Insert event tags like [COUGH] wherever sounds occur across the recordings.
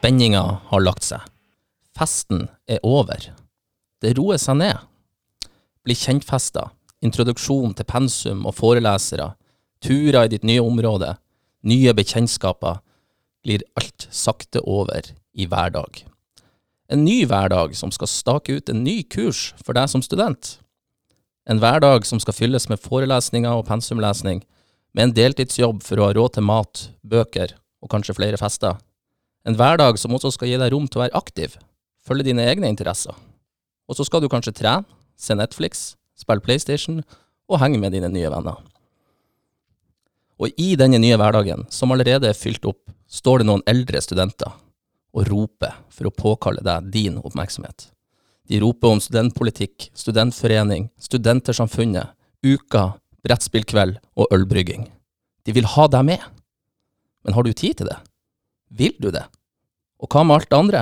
Spenninga har lagt seg. Festen er over. Det roer seg ned. Bli kjentfester, Introduksjon til pensum og forelesere. Turer i ditt nye område. Nye bekjentskaper. Glir alt sakte over i hverdag. En ny hverdag som skal stake ut en ny kurs for deg som student. En hverdag som skal fylles med forelesninger og pensumlesning, med en deltidsjobb for å ha råd til mat, bøker og kanskje flere fester. En hverdag som også skal gi deg rom til å være aktiv, følge dine egne interesser. Og så skal du kanskje trene, se Netflix, spille PlayStation og henge med dine nye venner. Og i denne nye hverdagen, som allerede er fylt opp, står det noen eldre studenter og roper for å påkalle deg din oppmerksomhet. De roper om studentpolitikk, studentforening, Studentersamfunnet, Uka, brettspillkveld og ølbrygging. De vil ha deg med. Men har du tid til det? Vil du det? Og hva med alt det andre?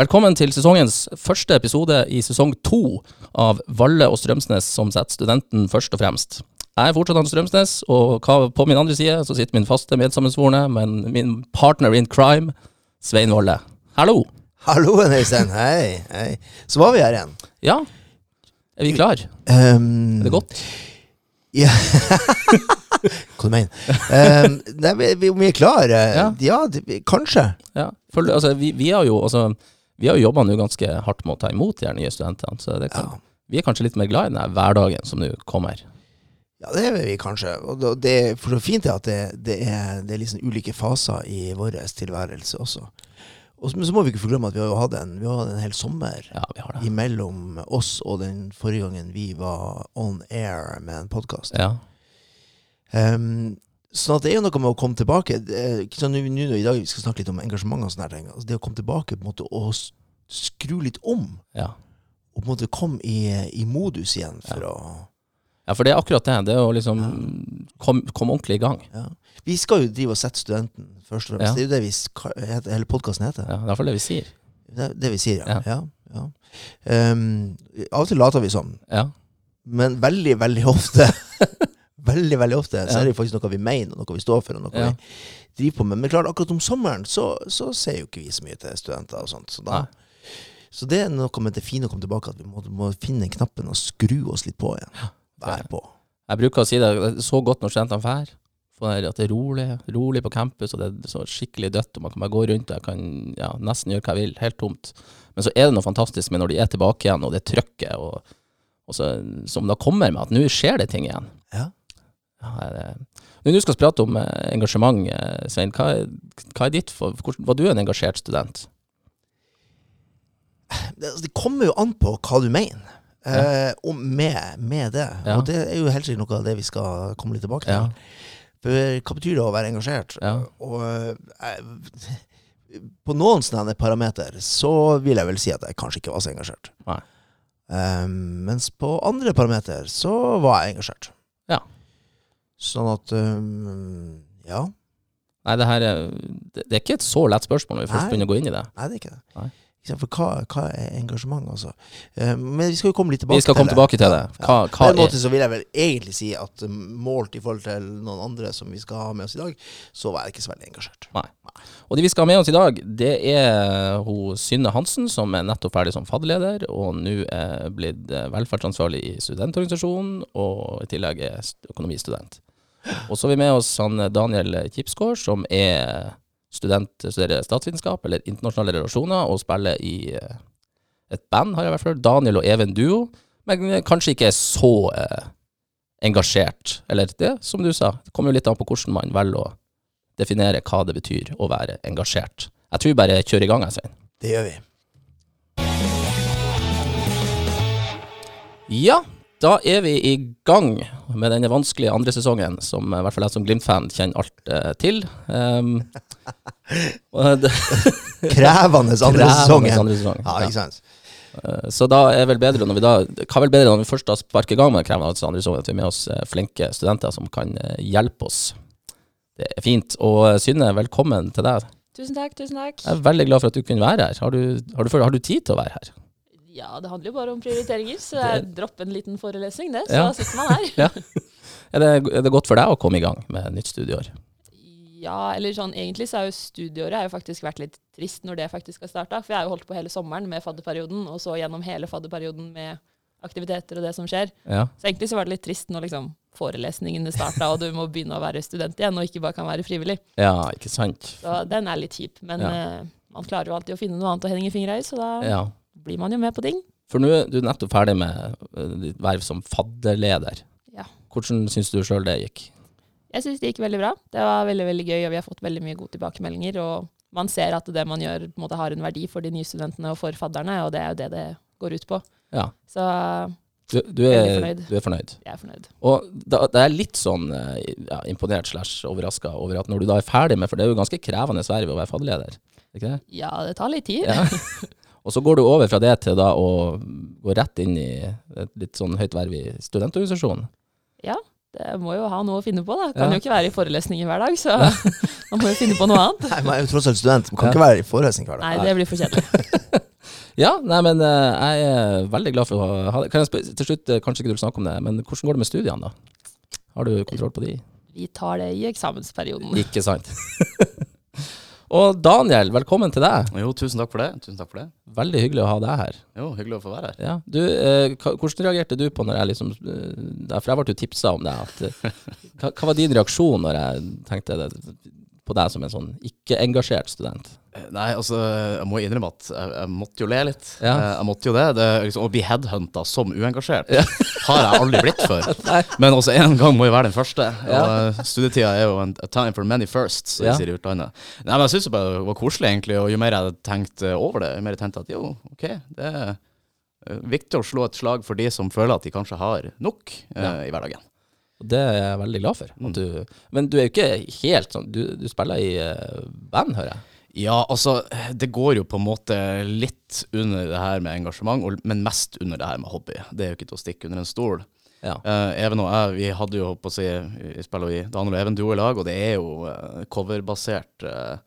Velkommen til sesongens første episode i sesong to av Valle og Strømsnes som setter studenten først og fremst. Jeg er fortsatt han Strømsnes, og på min andre side så sitter min faste medsammensvorne, men min partner in crime, Svein Valle. Hallo! Hallo, Øystein. Hei, hei. Så var vi her igjen. Ja. Er vi klar? Um, er det godt? Ja. [LAUGHS] Hva du mener um, nei, vi, vi er klare. Ja, ja det, kanskje. Ja. For, altså, vi, vi, har jo altså, Vi har jo jobba ganske hardt med å ta imot de nye studentene. Så kan, ja. vi er kanskje litt mer glad i den hverdagen som nå kommer. Ja, det er vi kanskje. Og det er for så fint at det, det, er, det er liksom ulike faser i vår tilværelse også. Og så må vi ikke forglemme at vi har hatt en, vi har hatt en hel sommer ja, imellom oss og den forrige gangen vi var on air med en podkast. Ja. Um, sånn at det er jo noe med å komme tilbake. Sånn, nå, nu, I dag vi skal snakke litt om engasjement og sånne ting. Altså, det å komme tilbake på en måte og skru litt om. Ja. Og på en måte komme i, i modus igjen for ja. å Ja, for det er akkurat det. Det å liksom komme kom ordentlig i gang. Ja. Vi skal jo drive og sette studenten først og fremst. Det er jo det vi, hele podkasten heter. Ja, det er iallfall det vi sier. Det, det vi sier, ja. ja. Um, av og til later vi sånn. Ja. Men veldig, veldig ofte [LAUGHS] Veldig, veldig ofte så er det faktisk noe vi mener, noe vi står for, og noe vi driver på med. Men klart, akkurat om sommeren så, så ser jo ikke vi så mye til studenter og sånt. Så, da, så det er noe med det fine å komme tilbake, at vi må, må finne knappen og skru oss litt på igjen. Vær på. Jeg bruker å si det, det er så godt når studentene drar at det er rolig, rolig på campus, og det er så skikkelig dødt, og man kan bare gå rundt og jeg kan ja, nesten gjøre hva jeg vil. Helt tomt. Men så er det noe fantastisk med når de er tilbake igjen, og det trøkket, og, og så, som da kommer med at nå skjer det ting igjen. Ja. Ja når du skal prate om eh, engasjement, eh, Svein, hva, hva, er ditt for, hvordan, Var du en engasjert student? Det, altså, det kommer jo an på hva du mener. Ja. og med, med, det. Ja. Og det er jo helt sikkert noe av det vi skal komme litt tilbake til. Ja. For hva betyr det å være engasjert? Og eh, på noen sånne parameter så vil jeg vel si at jeg kanskje ikke var så engasjert. Um, mens på andre parameter så var jeg engasjert. Sånn at um, Ja. Nei, det her er, det er ikke et så lett spørsmål når vi først begynner å gå inn i det. Nei, det er ikke det. Nei. For hva, hva, er engasjement, altså? Uh, men vi skal jo komme litt tilbake til det. Vi skal komme tilbake til det. Hva, ja. På en måte så vil jeg vel egentlig si at um, målt i forhold til noen andre som vi skal ha med oss i dag, så var jeg ikke så veldig engasjert. Nei. Og de vi skal ha med oss i dag, det er hun Synne Hansen, som er nettopp ferdig som fadderleder, og nå er blitt eh, velferdsansvarlig i studentorganisasjonen, og i tillegg er økonomistudent. Og så har vi med oss han Daniel Kipsgaard, som er student, studerer statsvitenskap eller internasjonale relasjoner og spiller i eh, et band, har jeg i hvert fall. Daniel og Even Duo. Men kanskje ikke er så eh, engasjert. Eller det, som du sa. Det kommer jo litt an på hvordan man velger å definere hva det betyr å være engasjert. Jeg tror bare jeg kjører i gang, jeg, Svein. Det gjør vi. Ja, da er vi i gang med denne vanskelige andre sesongen, som i hvert fall jeg som Glimt-fan kjenner alt eh, til. [LAUGHS] Um, Krevende andre sesongen. Andre sesong. Ja, ikke sant. Uh, så da er vel bedre når vi da Hva er vel bedre når vi først da sparker i gang med krevende andre sesong, at vi er med oss uh, flinke studenter som kan uh, hjelpe oss. Det er fint. Og Synne, velkommen til deg. Tusen takk. tusen takk. Jeg er veldig glad for at du kunne være her. Har du, har du, har du tid til å være her? Ja, det handler jo bare om prioriteringer, så jeg dropper en liten forelesning, det. Så ja. sitter man her. [LAUGHS] ja. er, det, er, det, godt for deg å komme i gang med nytt studieår? Ja, eller sånn egentlig så er jo studieåret jo faktisk vært litt trist når det faktisk har starta. For jeg har jo holdt på hele sommeren med fadderperioden, og så gjennom hele fadderperioden med aktiviteter og det som skjer. Ja. Så egentlig så var det litt trist når liksom forelesningene starta, og du må begynne å være student igjen, og ikke bare kan være frivillig. ja, ikke sant. Så den er litt kjip. Men Ja. uh, man klarer jo alltid å finne noe annet å henge fingra i, så da Ja. Blir man jo med på ting. For nå er du nettopp ferdig med eh, ditt verv som fadderleder. Ja. Hvordan syns du sjøl det gikk? Jeg syns det gikk veldig bra. Det var veldig veldig gøy, og vi har fått veldig mye gode tilbakemeldinger. Og man ser at det man gjør, måte har en verdi for de nye studentene og for fadderne, og det er jo det det går ut på. Ja. Så Du, du, er, fornøyd. du er fornøyd. jeg er fornøyd. Og da, da er litt sånn eh, ja, imponert slash overraska over at når du da er ferdig med For det er jo ganske krevende verv å være fadderleder. Ikke det? Ja, det tar litt tid. Ja. [LAUGHS] Og så går du over fra det til da å gå rett inn i et litt sånn høyt verv i studentorganisasjonen. Ja, det må jo ha noe å finne på, da. Kan Ja. jo ikke være i forelesninger hver dag, så [LAUGHS] man må jo finne på noe annet. Nei, man er jo tross alt student. Man kan Ja. ikke være i forelesning hver dag. Nei, det blir for kjedelig. [LAUGHS] Ja, nei, men eh, jeg er veldig glad for å ha det. Kan jeg spørre, til slutt, eh, kanskje ikke du vil snakke om det, men hvordan går det med studiene, da? Har du kontroll på de? Vi tar det i eksamensperioden. Ikke sant? [LAUGHS] Og Daniel, velkommen til deg. Jo, tusen takk for det. Tusen takk for det. Veldig hyggelig å ha deg her. Jo, hyggelig å få være her. Ja, du, eh, hvordan reagerte du på når jeg liksom eh, For jeg ble jo tipsa om det. At, eh, hva, hva var din reaksjon når jeg tenkte det, på deg som en sånn ikke-engasjert student? Eh, Nei, altså, jeg må innrømme at jeg, jeg måtte jo le litt. Ja. Eh, Jeg måtte jo det. det liksom, å bli headhunta som uengasjert [LAUGHS] har jeg aldri blitt før. [LAUGHS] Men også en gang må jo være den første. Ja. Og eh, studietida er jo en, a time for many firsts, som Ja. de sier i utlandet. Nei, men jeg syns det var koselig, egentlig. Og jo mer jeg tenkte over det, jo mer jeg tenkte at jo, OK, det er viktig å slå et slag for de som føler at de kanskje har nok eh, Ja. i hverdagen. Og det er jeg veldig glad for. At du, men du er jo ikke helt sånn Du, du spiller i eh, band, hører jeg? Ja, altså, det går jo på en måte litt under det her med engasjement, og- men mest under det her med hobby. Det er jo ikke til å stikke under en stol. Ja. Uh, Even og jeg, vi hadde jo på å si, vi spiller jo i Daniel og Even duo i lag, og det er jo uh, coverbasert uh,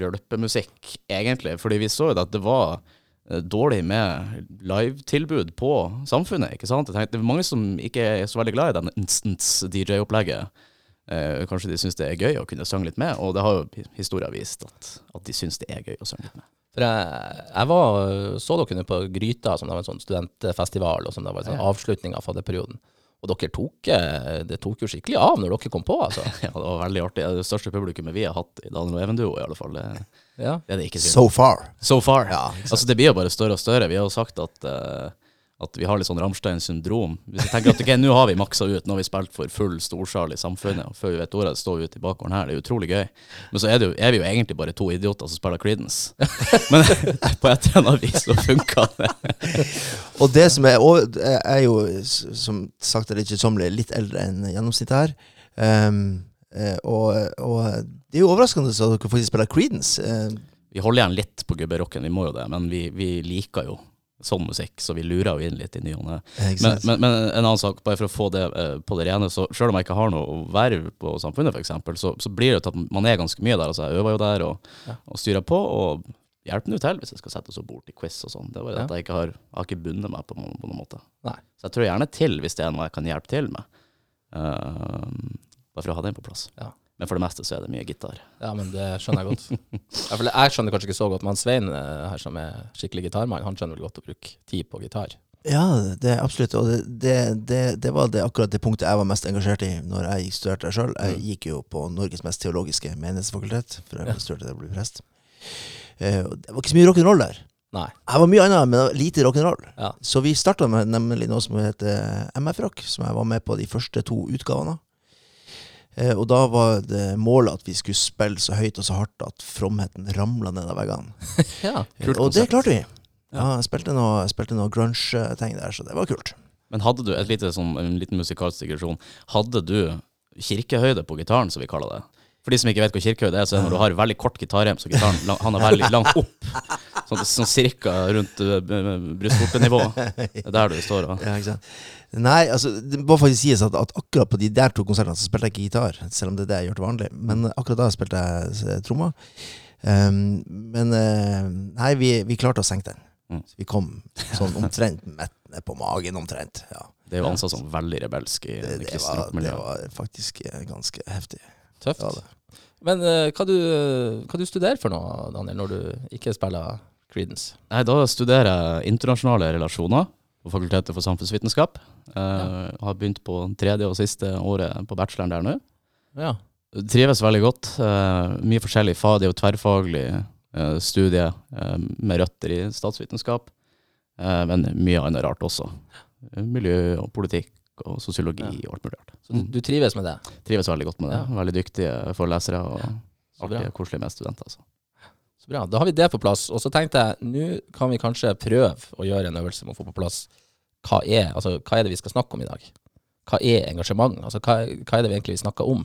rølpemusikk, egentlig. Fordi vi så jo det at det var dårlig med live-tilbud på Samfunnet, ikke sant? Jeg tenkte, det er mange som ikke er så veldig glad i den instance-DJ-opplegget. Eh, kanskje de syns det er gøy å kunne synge litt med, og det har jo historia vist at, at de syns det er gøy å synge litt med. For jeg, jeg var, så dere på Gryta, som det var en sånn studentfestival, og som det var en sånn avslutning av fadderperioden. Og dere tok, eh, det tok jo skikkelig av når dere kom på, altså. [LAUGHS] Ja, det var veldig artig. Det det største publikummet vi har hatt i Daniel og Even-duo, i alle fall. Det, Ja. det er det ikke tvil om. So far. So far. Ja, altså, det blir jo bare større og større. Vi har jo sagt at, eh, at vi har litt sånn Ramstein-syndrom. Hvis jeg tenker at ok, nå har vi maksa ut, nå har vi spilt for full storsal i samfunnet, og før vi vet ordet, står vi ute i bakgården her. Det er utrolig gøy. Men så er, det jo, er vi jo egentlig bare to idioter som spiller Creedence. [LAUGHS] Men på et eller annet vis så funka det. [LAUGHS] Og det som er og Jeg er jo, som sagt er litt kjedsommelig, litt eldre enn gjennomsnittet her. Um, eh, og, og det er jo overraskende at dere faktisk spiller Creedence. Eh, Vi holder igjen litt på gubberocken, vi må jo det, men vi, vi liker jo sånn musikk, så vi lurer jo inn litt i ny og ne. Men, men, men en annen sak, bare for å få det eh, på det rene, så selv om jeg ikke har noe verv på Samfunnet f.eks., så, så blir det jo til at man er ganske mye der. Altså, jeg øver jo der og, Ja. og styrer på, og hjelper nå til hvis jeg skal sette oss bort i quiz og sånn. Det er bare det Ja. at jeg ikke har, jeg har ikke bundet meg på noen, på noen måte. Nei. Så jeg tror gjerne til hvis det er noe jeg kan hjelpe til med. Uh, bare for å ha den på plass. Ja. Men for det meste så er det mye gitar. Ja, men det skjønner jeg godt. Jeg skjønner kanskje ikke så godt, men Svein eh, her som er skikkelig gitarmann, han skjønner vel godt å bruke tid på gitar. Ja, det er absolutt. Og det, det, det, det var det, akkurat det punktet jeg var mest engasjert i når jeg studerte sjøl. Jeg Mm. gikk jo på Norges mest teologiske menighetsfakultet, for jeg studerte det å bli prest. Eh, det var ikke så mye rock'n'roll der. Nei. Jeg var mye annet, men lite rock'n'roll. Ja. Så vi starta med nemlig noe som heter MF-rock, som jeg var med på de første to utgavene. Eh, og da var det målet at vi skulle spille så høyt og så hardt at fromheten ramla ned av veggene. [LAUGHS] Ja. Kult og det klarte vi. Ja, jeg spilte noe, jeg spilte noe grunge-ting der, så det var kult. Men hadde du et lite, sånn, en liten musikalsk digresjon, hadde du kirkehøyde på gitaren, som vi kaller det? For de som ikke vet hva kirkehøyde er, så er det når du har veldig kort gitarrem, så gitaren han er veldig langt opp. Sånn, sånn cirka rundt uh, brystvortenivå. [LAUGHS] Det er der du står. Og. Ja, ikke sant? Nei, altså, det må faktisk sies at, at akkurat på de der to konsertene så spilte jeg ikke gitar, selv om det er det jeg gjør til vanlig. Men akkurat da spilte jeg trommer. Um, men eh, nei, vi, vi klarte å senke den. Mm. Så vi kom sånn omtrent midt ned på magen, omtrent. Ja. Det er jo ansett som veldig rebelsk i Det, det var, det var faktisk eh, ganske heftig. Tøft. Ja. Men uh, hva, du, hva du studerer for noe, Daniel, når du ikke spiller Creedence? Nei, da studerer jeg internasjonale relasjoner på Fakultetet for samfunnsvitenskap. Eh, Har begynt på tredje og siste året på bacheloren der nå. Ja. Trives veldig godt. Uh, mye forskjellig fag. Det er jo tverrfaglig uh, studie med røtter i statsvitenskap, men mye annet rart også. Miljø og politikk og sosiologi og alt mulig rart. Så du, trives med det? Trives veldig godt med det. Ja. Veldig dyktige forelesere og artige, koselige medstudenter. Altså. Bra. Da har vi det på plass. Og så tenkte jeg, nå kan vi kanskje prøve å gjøre en øvelse med å få på plass hva er, altså, hva er det vi skal snakke om i dag? Hva er engasjement? Altså, hva, hva er det vi egentlig vi snakker om?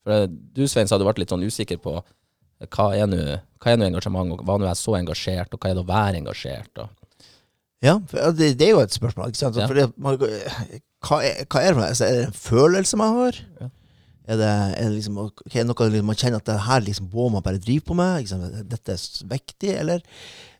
For eh, du, Svein, så hadde vært litt sånn usikker på eh, hva er nå engasjement, og hva nå er så engasjert, og hva er det å være engasjert? Og, Ja, det, det er jo et spørsmål. ikke sant? Ja. Man, hva, er, hva er det for noe? Altså, er det en følelse man har? Ja. Er det, er det liksom, okay, noe liksom, man kjenner at det her liksom må man bare drive på med? Liksom. Dette er viktig? Eller,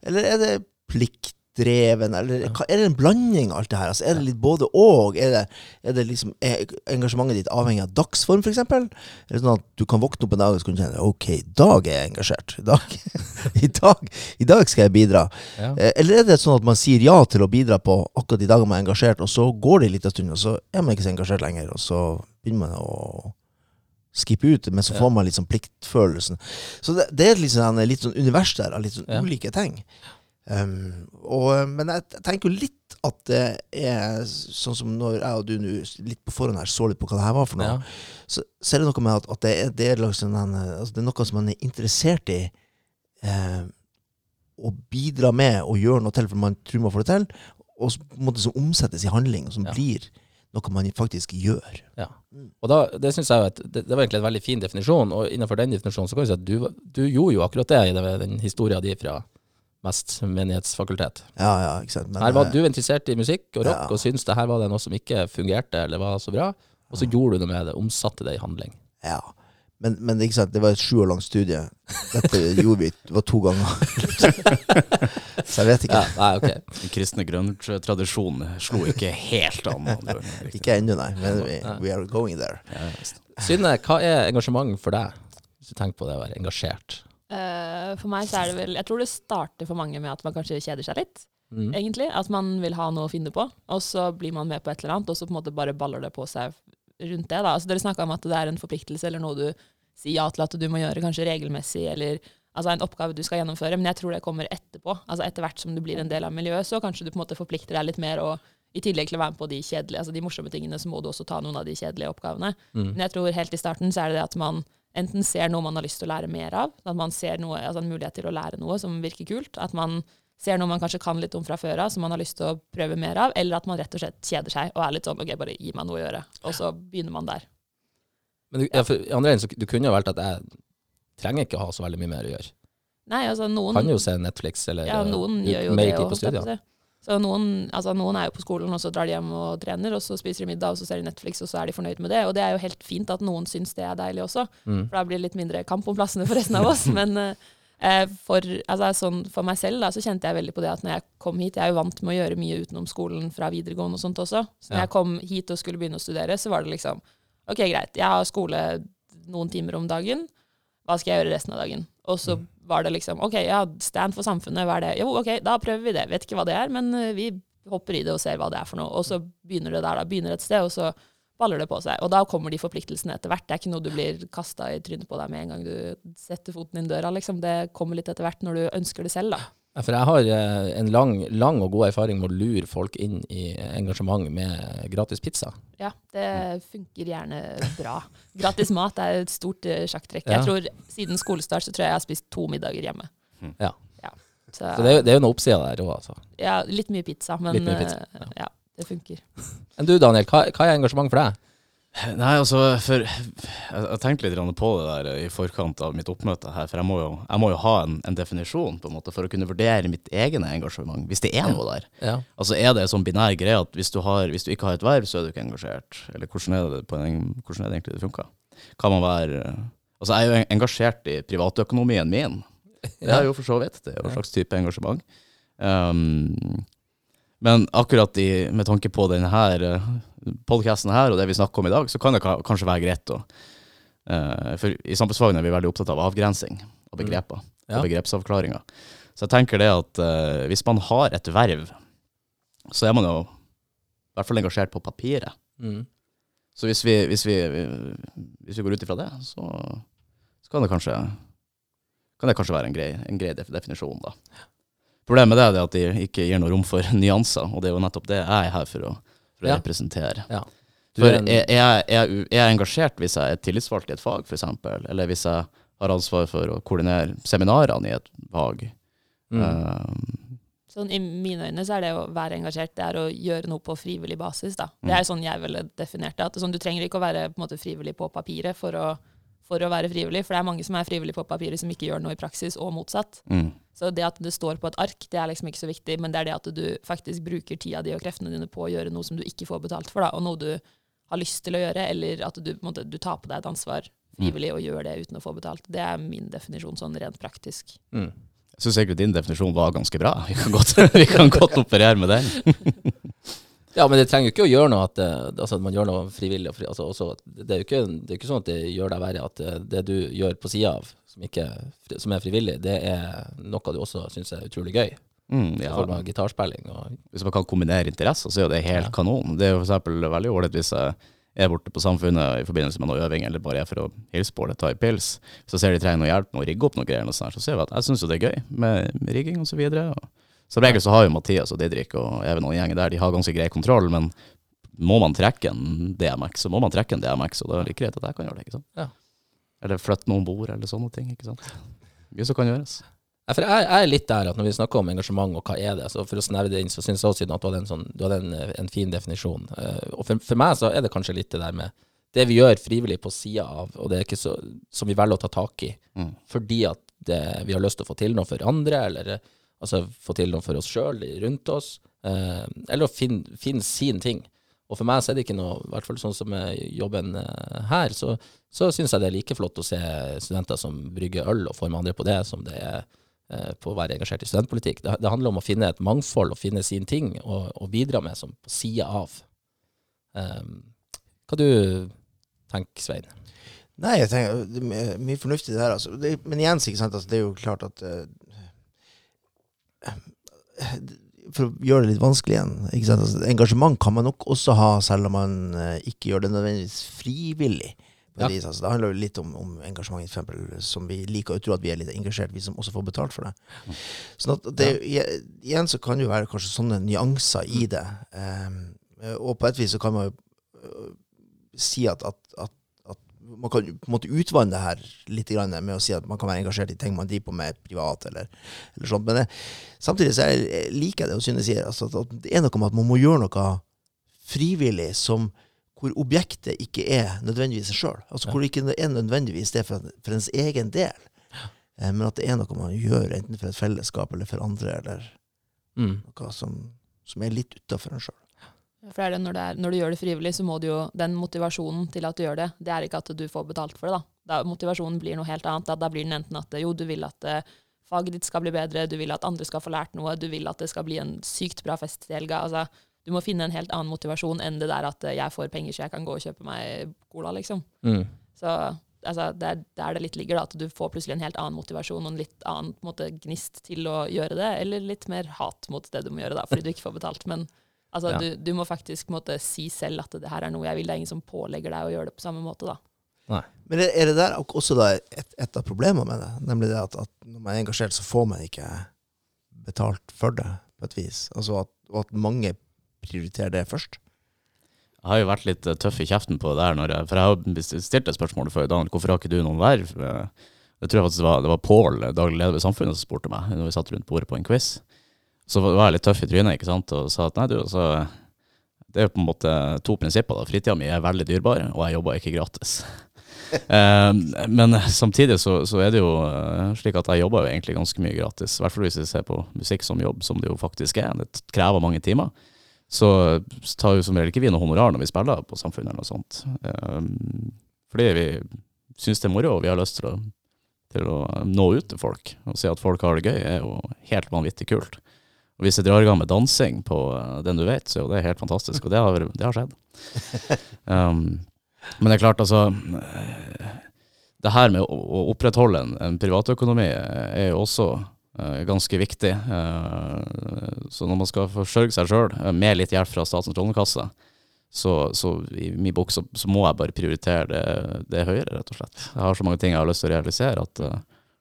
eller er det pliktdreven? Eller ja. er det en blanding av alt det her? Altså, er det litt både og? Er det, er det liksom, er engasjementet ditt avhengig av dagsform, f.eks.? Er det sånn at du kan våkne opp en dag og så kan du kjenne ok, i dag er jeg engasjert. I dag, [LAUGHS] i dag, i dag skal jeg bidra. ja. Eh, Eller er det sånn at man sier ja til å bidra på akkurat de dagene man er engasjert, og så går det en liten stund, og så er man ikke så engasjert lenger, og så begynner man å skippe ut, men så får man litt sånn pliktfølelsen. Så det, det er litt sånn, litt sånn univers der av litt sånn Ja. ulike ting. Um, og, men jeg, jeg tenker jo litt at det er sånn som når jeg og du nå litt på forhånd her så litt på hva det her var for noe, Ja. så, så er det noe med at, at det, er, det, er liksom en, altså det er noe som man er interessert i eh, å bidra med og gjøre noe til, for man tror man får det til, og så, på en måte som omsettes i handling, og som Ja. blir noe man faktisk gjør. Ja. Og da, det synes jeg at det, det var egentlig en veldig fin definisjon, og innenfor den definisjonen så kan vi si at du, du gjorde jo akkurat det i den historien din fra mest menighetsfakultet. Ja, ja, ikke sant. Men, Her var eh, du interessert i musikk og rock, Ja. og syntes det her var det noe som ikke fungerte eller var så bra, og så gjorde du noe med det, omsatte det i handling. Ja. Men, men ikke sant, det var et sju år langt studie. Dette gjorde vi det var to ganger. så jeg vet ikke. Ja, nei, ok. Den kristne grønntradisjonen slo ikke helt an. Ikke ennå, nei. Men we, we are going there. Ja. Synne, hva er engasjement for deg? Hvis du tenker på det å være engasjert. Uh, for meg så er det vel Jeg tror det starter for mange med at man kanskje kjeder seg litt. Mm. egentlig. At man vil ha noe å finne på, og så blir man med på et eller annet, og så på en måte bare baller det på seg rundt det. da. Altså Dere snakka om at det er en forpliktelse eller noe du sier ja til at du må gjøre kanskje regelmessig, eller altså en oppgave du skal gjennomføre, men jeg tror det kommer etterpå. Altså Etter hvert som du blir en del av miljøet, så kanskje du på en måte forplikter deg litt mer, og i tillegg til å være med på de kjedelige, altså de morsomme tingene, så må du også ta noen av de kjedelige oppgavene. Mm. Men jeg tror helt i starten så er det det at man enten ser noe man har lyst til å lære mer av, at man ser noe, altså en mulighet til å lære noe som virker kult, at man ser noe man kanskje kan litt om fra før av, som man har lyst til å prøve mer av, eller at man rett og slett kjeder seg og er litt sånn OK, bare gi meg noe å gjøre. Og så begynner man der. Men du, ja, for, andre enden, så, du kunne jo valgt at jeg trenger ikke å ha så veldig mye mer å gjøre. Nei, altså noen Kan jo se Netflix eller Ja, noen bruke gjør jo det på studiet. Så noen, altså noen er jo på skolen, og så drar de hjem og trener, og så spiser de middag, og så ser de Netflix, og så er de fornøyd med det. Og det er jo helt fint at noen syns det er deilig også, Mm. for da blir det litt mindre kamp om plassene for resten av oss. [LAUGHS] Men eh, for, altså, sånn, for meg selv da, så kjente jeg veldig på det at når jeg kom hit Jeg er jo vant med å gjøre mye utenom skolen fra videregående og sånt også. Så når Ja. jeg kom hit og skulle begynne å studere, så var det liksom OK, greit, jeg har skole noen timer om dagen. Hva skal jeg gjøre resten av dagen? Og så Mm. var det liksom OK, ja, stand for samfunnet, hva er det? Jo, OK, da prøver vi det. Vet ikke hva det er, men eh, vi hopper i det og ser hva det er for noe. Og så begynner det der, da. Begynner et sted, og så baller det på seg. Og da kommer de forpliktelsene etter hvert. Det er ikke noe du blir kasta i trynet på deg med en gang du setter foten inn døra, liksom. Det kommer litt etter hvert når du ønsker det selv, da. Ja, For jeg har eh, en lang, lang og god erfaring med å lure folk inn i engasjement med gratis pizza. Ja, det funker gjerne bra. Gratis mat er et stort eh, sjakktrekk. Ja. Jeg tror Siden skolestart så tror jeg jeg har spist to middager hjemme. Ja. Så, Så det er, jo- noen oppsider der òg, altså. ja, litt mye pizza, men mye pizza, eh, ja, det funker. Men du Daniel, hva, hva er engasjement for deg? Nei, altså, for jeg, jeg tenkte litt på det der i forkant av mitt oppmøte her, for jeg må jo, jeg må jo ha en, en definisjon på en måte for å kunne vurdere mitt egne engasjement, hvis det er noe der. Ja. Altså Er det en sånn binær greie at hvis du, har, hvis du ikke har et verv, så er du ikke engasjert? Eller hvordan er det, på en, hvordan er det egentlig det funker? Kan man være Altså Jeg er jo engasjert i privatøkonomien min. [LAUGHS] Det er jo for så vidt. Det er jo en slags type engasjement. Um, men akkurat i, med tanke på denne podkasten her og det vi snakker om i dag, så kan det ka- kanskje være greit å uh, for i samfunnsfagene er vi veldig opptatt av avgrensing av begreper Ja. og begrepsavklaringer. Så jeg tenker det at uh, hvis man har et verv, så er man jo i hvert fall engasjert på papiret. Mm. Så hvis vi, hvis vi, hvis vi går ut ifra det, så, så kan, det kanskje, kan det kanskje være en grei, en grei definisjon, da. Problemet er det at de ikke gir noe rom for [LAUGHS] nyanser, og det er jo nettopp det jeg er her for å, for å Ja. representere. Ja. Du For er er, en- er, jeg, er, jeg, er engasjert hvis jeg er tillitsvalgt i et fag, f.eks., eller hvis jeg har ansvar for å koordinere seminarene i et fag? Mm. Um, Sånn, I mine øyne så er det å være engasjert det er å gjøre noe på frivillig basis. da. Det Mm. er sånn jeg ville definert det. at sånn, Du trenger ikke å være på måte, frivillig på papiret for å, for å være frivillig, for det er mange som er frivillige på papiret som ikke gjør noe i praksis, og motsatt. mm, Så det at det står på et ark, det er liksom ikke så viktig, men det er det at du faktisk bruker tida di og kreftene dine på å gjøre noe som du ikke får betalt for, da, og noe du har lyst til å gjøre, eller at du, på en måte, du tar på deg et ansvar frivillig og gjør det uten å få betalt. Det er min definisjon sånn rent praktisk. Mm. jeg syns egentlig din definisjon var ganske bra. Vi kan godt, [LAUGHS] vi kan godt operere med den. [LAUGHS] Ja, men det trenger jo ikke å gjøre noe at, eh, altså, at man gjør noe frivillig. Altså, også, det, er jo ikke, det er ikke sånn at det gjør deg verre at eh, det du gjør på sida av, som, ikke, som er frivillig, det er noe du også syns er utrolig gøy. Mm, I ja. form av gitarspilling. Og, Hvis man kan kombinere interesser, så er jo det helt Ja. kanon. Det er jo eksempel veldig ålreit hvis jeg er borte på Samfunnet i forbindelse med noe øving, eller bare er for å hilse på eller ta en pils. Så ser de trenger noe hjelp med å rigge opp noe greier, og sånt, så ser vi at jeg syns jo det er gøy med, med rigging. Og som regel så har jo Mathias og Didrik og Even og gjengen der, de har ganske grei kontroll, men må man trekke en DMX, så må man trekke en DMX, og da er det greit at jeg kan gjøre det. ikke sant? Ja. Eller flytte noen bord, eller sånne ting. ikke sant? Mye som kan gjøres. Ja, for jeg, jeg er litt der at når vi snakker om engasjement og hva er det, så for å snevre det inn, så syns jeg også at du hadde en, sånn, du hadde en, en fin definisjon. Eh, og for, for meg så er det kanskje litt det der med det vi gjør frivillig på sida av, og det er ikke så, som vi velger å ta tak i, Mm. fordi at det, vi har lyst til å få til noe for andre, eller eh, altså få til noe for oss sjøl rundt oss, eh, eller å finne, finne sin ting. Og for meg så er det ikke noe, i hvert fall sånn som jobben eh, her, så, så syns jeg det er like flott å se studenter som brygger øl og får med andre på det, som det er eh, på å være engasjert i studentpolitikk. Det, det handler om å finne et mangfold og finne sin ting og, bidra med som på sida av. Um, hva du tenker Svein? Nei, jeg tenker er mye fornuftig det her, altså. Det, men igjen, ikke sant, altså, det er jo klart at uh, For å gjøre det litt vanskelig igjen ikke sant? Altså, Engasjement kan man nok også ha, selv om man uh, ikke gjør det nødvendigvis frivillig. Ja. et vis, altså. Det handler jo litt om, om engasjement, eksempel, som vi liker å tro at vi er litt engasjert, vi som også får betalt for det. Sånn at det, Igjen så kan det jo være kanskje sånne nyanser i det. Um, og på et vis så kan man jo øh, si at, at, at, at man kan på en måte utvanne det her litt med å si at man kan være engasjert i ting man driver på med privat, eller, eller sånt. Men det, samtidig så er, liker jeg det å synes jeg altså, at det er noe med at man må gjøre noe frivillig som hvor objektet ikke er nødvendigvis seg sjøl. Altså Ja. hvor det ikke er nødvendigvis det for, for ens egen del. Eh, men at det er noe man gjør, enten for et fellesskap eller for andre, eller Mm. noe som, som er litt utafor en sjøl. For det er det, når, det er, når du gjør det frivillig, så må du jo Den motivasjonen til at du gjør det, det er ikke at du får betalt for det. da. da motivasjonen blir noe helt annet. Da, da blir den enten at jo, du vil at uh, faget ditt skal bli bedre, du vil at andre skal få lært noe, du vil at det skal bli en sykt bra fest i helga. Altså, du må finne en helt annen motivasjon enn det der at eh, jeg får penger så jeg kan gå og kjøpe meg cola, liksom. Mm. Så altså, det er der det litt ligger, da, at du får plutselig en helt annen motivasjon og en litt annen på en måte, gnist til å gjøre det, eller litt mer hat mot det du må gjøre, da, fordi du ikke får betalt. Men altså, Ja. du, du må faktisk på en måte, si selv at det her er noe jeg vil. Det er ingen som pålegger deg å gjøre det på samme måte. da. Men er er det der også da et, et av problemene med det? Nemlig det at, at når man er engasjert, så får man ikke betalt for det, på et vis. Altså at, og at mange prioriterer det først. Jeg har jo vært litt eh, tøff i kjeften på det der, jeg, for jeg har stilt et spørsmål før. Daniel, hvorfor har ikke du noen verv? tror Jeg tror faktisk det var, det var Pål, daglig leder ved Samfunnet, som spurte meg når vi satt rundt bordet på en quiz. Så var jeg litt tøff i trynet ikke sant? og sa at nei, du, altså, det er jo på en måte to prinsipper. da. Fritida mi er veldig dyrbar, og jeg jobber ikke gratis. [LAUGHS] Eh, men samtidig så, så er det jo eh, slik at jeg jobber jo egentlig ganske mye gratis. I hvert fall hvis jeg ser på musikk som jobb, som det jo faktisk er. Det krever mange timer. Så tar jo som regel ikke vi noe honorar når vi spiller på Samfunnet eller noe sånt. Eh, fordi vi syns det er moro, og vi har lyst til å, til å nå ut til folk. Og se at folk har det gøy, er jo helt vanvittig kult. Og hvis jeg drar i gang med dansing på eh, Den du vet, så er jo det helt fantastisk, og det har, det har skjedd. Um, [LAUGHS] men det er klart, altså eh, det her med å, å opprettholde en, en privatøkonomi er jo også eh, ganske viktig. Eh, så når man skal forsørge seg sjøl med litt hjelp fra Statens lånekasse, så, så i min bok så, så, må jeg bare prioritere det, det, høyere, rett og slett. Jeg har så mange ting jeg har lyst til å realisere at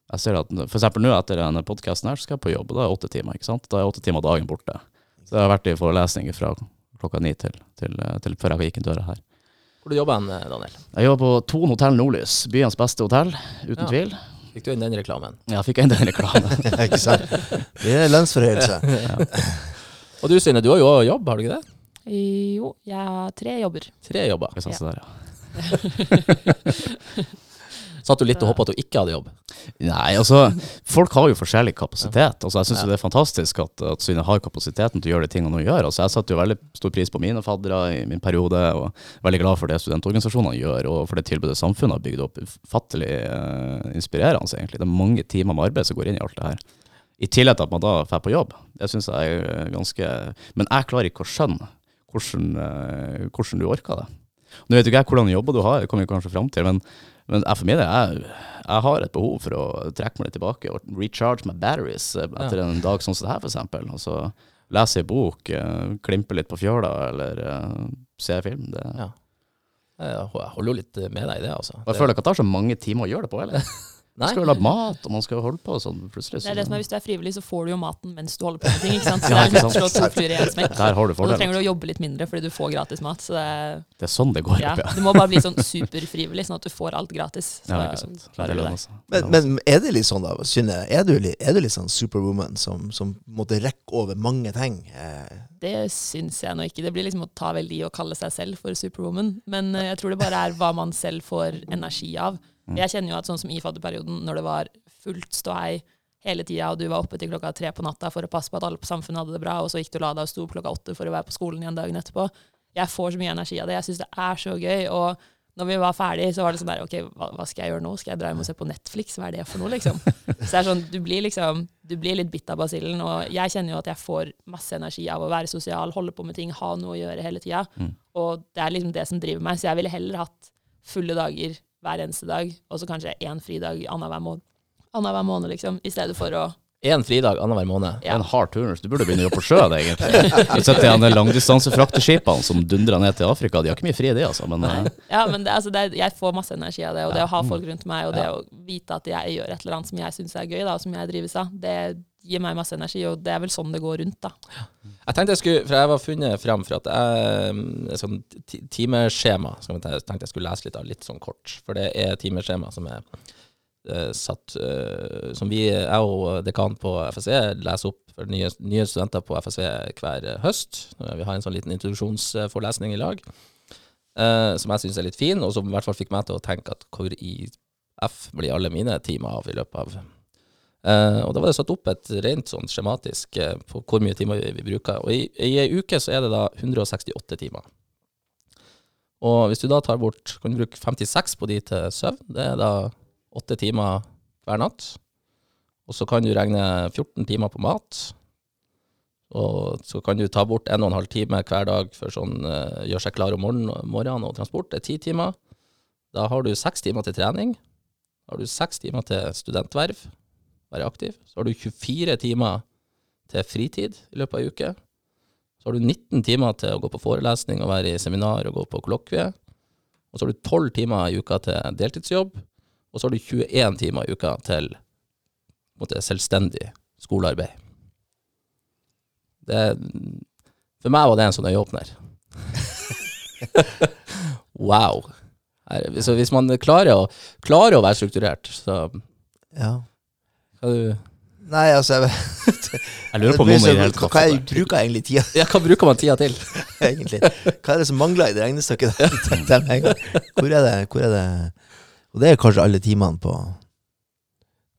jeg ser at eksempel nå etter denne podkasten her, så skal jeg på jobb, og da er åtte timer. ikke sant? Da er åtte timer dagen borte. Så jeg har vært i forelesninger fra klokka ni til, til, til før jeg gikk inn døra her. Hvor du jobber du, Daniel? Jeg jobber på Thon hotell Nordlys. Byens beste hotell, uten ja. tvil. Fikk du inn den reklamen? Ja, fikk jeg inn den reklamen. [LAUGHS] ikke sant. Det er lønnsforhøyelse. [LAUGHS] ja. Og du Synne, du har jo jobb, har du ikke det? Jo, jeg har tre jobber. Tre jobber. Ja. Der, ja. [LAUGHS] Satt du litt og håpa at du ikke hadde jobb? Nei, altså Folk har jo forskjellig kapasitet. Altså Jeg syns ja. det er fantastisk at, at Synne har kapasiteten til å gjøre de tingene hun gjør. Altså Jeg satte jo veldig stor pris på mine faddere i min periode, og veldig glad for det studentorganisasjonene gjør, og for det tilbudet samfunnet har bygd opp. Fattelig uh, inspirerende, egentlig. Det er mange timer med arbeid som går inn i alt det her. I tillegg til at man da drar på jobb. Det syns jeg er ganske Men jeg klarer ikke å skjønne hvordan, uh, hvordan du orker det. Nå vet jo ikke jeg hvordan jobber du har, det kommer vi kanskje fram til, men men for min del, jeg, jeg, har et behov for å trekke meg litt tilbake og recharge my batteries eh, etter en dag sånn som det her, f.eks. Og så lese ei bok, uh, klimpe litt på fjøla, eller uh, se film. Det. Ja. Jeg holder jo litt med deg i det, altså. Jeg føler ikke at det tar så mange timer å gjøre det på, heller. [LAUGHS] Man skal jo lage mat, og man skal holde på sånn plutselig. Det er det som er, Hvis du er frivillig, så får du jo maten mens du holder på med ting. ikke sant? [LAUGHS] Så ja, det er slå to fluer i én smekk. Der har du fordelen. Og da trenger du å jobbe litt mindre fordi du får gratis mat. Så det, er, det er sånn det går ja, opp, ja. Du må bare bli sånn superfrivillig, sånn at du får alt gratis. Så ja, ikke sant. Klarer du det. Men, men, er det litt sånn, da, Synne, er du, er du litt sånn superwoman som, som måtte rekke over mange ting? Eh. Det syns jeg nå ikke. Det blir liksom å ta veldig i å kalle seg selv for superwoman. Men eh, jeg tror det bare er hva man selv får energi av. Mm. Jeg kjenner jo at sånn som i fadderperioden, når det var fullt ståhei hele tida, og du var oppe til klokka tre på natta for å passe på at alle på samfunnet hadde det bra, og så gikk du og la deg og sto opp klokka åtte for å være på skolen igjen dagen etterpå. Jeg får så mye energi av det. Jeg syns det er så gøy. og når vi var ferdig, så var det sånn der OK, hva, hva, skal jeg gjøre nå? Skal jeg dra hjem og se på Netflix? Hva er det for noe, liksom? [LAUGHS] Så det er sånn, du blir liksom Du blir litt bitt av basillen. Og jeg kjenner jo at jeg får masse energi av å være sosial, holde på med ting, ha noe å gjøre hele tida. Mm. Og det er liksom det som driver meg. Så jeg ville heller hatt fulle dager hver eneste dag, og så kanskje én fridag annenhver måned annenhver måned, liksom, i stedet for å Én fridag annenhver måned. Ja. En hard turnus. Du burde begynne å jobbe på sjøen, egentlig. Du setter igjen langdistansefrakteskipene som dundrer ned til Afrika. De har ikke mye fri, de, altså. Men, uh... Ja, men det, altså, det, jeg får masse energi av det. Og det å ha folk rundt meg, og det å vite at jeg gjør et eller annet som jeg syns er gøy, da, og som jeg drives av, det gir meg masse energi. Og det er vel sånn det går rundt, da. Jeg tenkte jeg skulle, for jeg var funnet frem for at jeg sånn timeskjema som jeg tenkte jeg skulle lese litt av, litt sånn kort. For det er timeskjema som er satt uh, Som vi, jeg og dekan på FSE leser opp for nye, nye studenter på FSE hver høst. Vi har en sånn liten introduksjonsforelesning i lag. Uh, som jeg syns er litt fin, og som i hvert fall fikk meg til å tenke at hvor i F blir alle mine timer av i løpet av uh, Og da var det satt opp et rent sånn skjematisk uh, på hvor mye timer vi, vi bruker. Og i, i ei uke så er det da 168 timer. Og hvis du da tar bort Kan du bruke 56 på de til søvn. Det er da åtte timer hver natt. Og så kan du regne 14 timer på mat. Og så kan du ta bort 1 12 time hver dag for sånn uh, gjøre seg klar om morgenen, og transport. Det er ti timer. Da har du seks timer til trening. Da har du seks timer til studentverv, være aktiv. Så har du 24 timer til fritid i løpet av ei uke. Så har du 19 timer til å gå på forelesning og være i seminar og gå på kollokvie. Og så har du 12 timer i uka til deltidsjobb. Og så har du 21 timer i uka til måte, selvstendig skolearbeid. Det, for meg var det en sånn øyeåpner. [LAUGHS] wow. Så hvis man klarer å, klarer å være strukturert, så Ja. Hva du Nei, altså Jeg, [LAUGHS] jeg lurer på om noen gir helt. Hva jeg bruker jeg egentlig tida Ja, hva bruker man tida til? [LAUGHS] egentlig. Hva er det som mangler i det regnestykket? Hvor er det, hvor er det og det er kanskje alle timene på,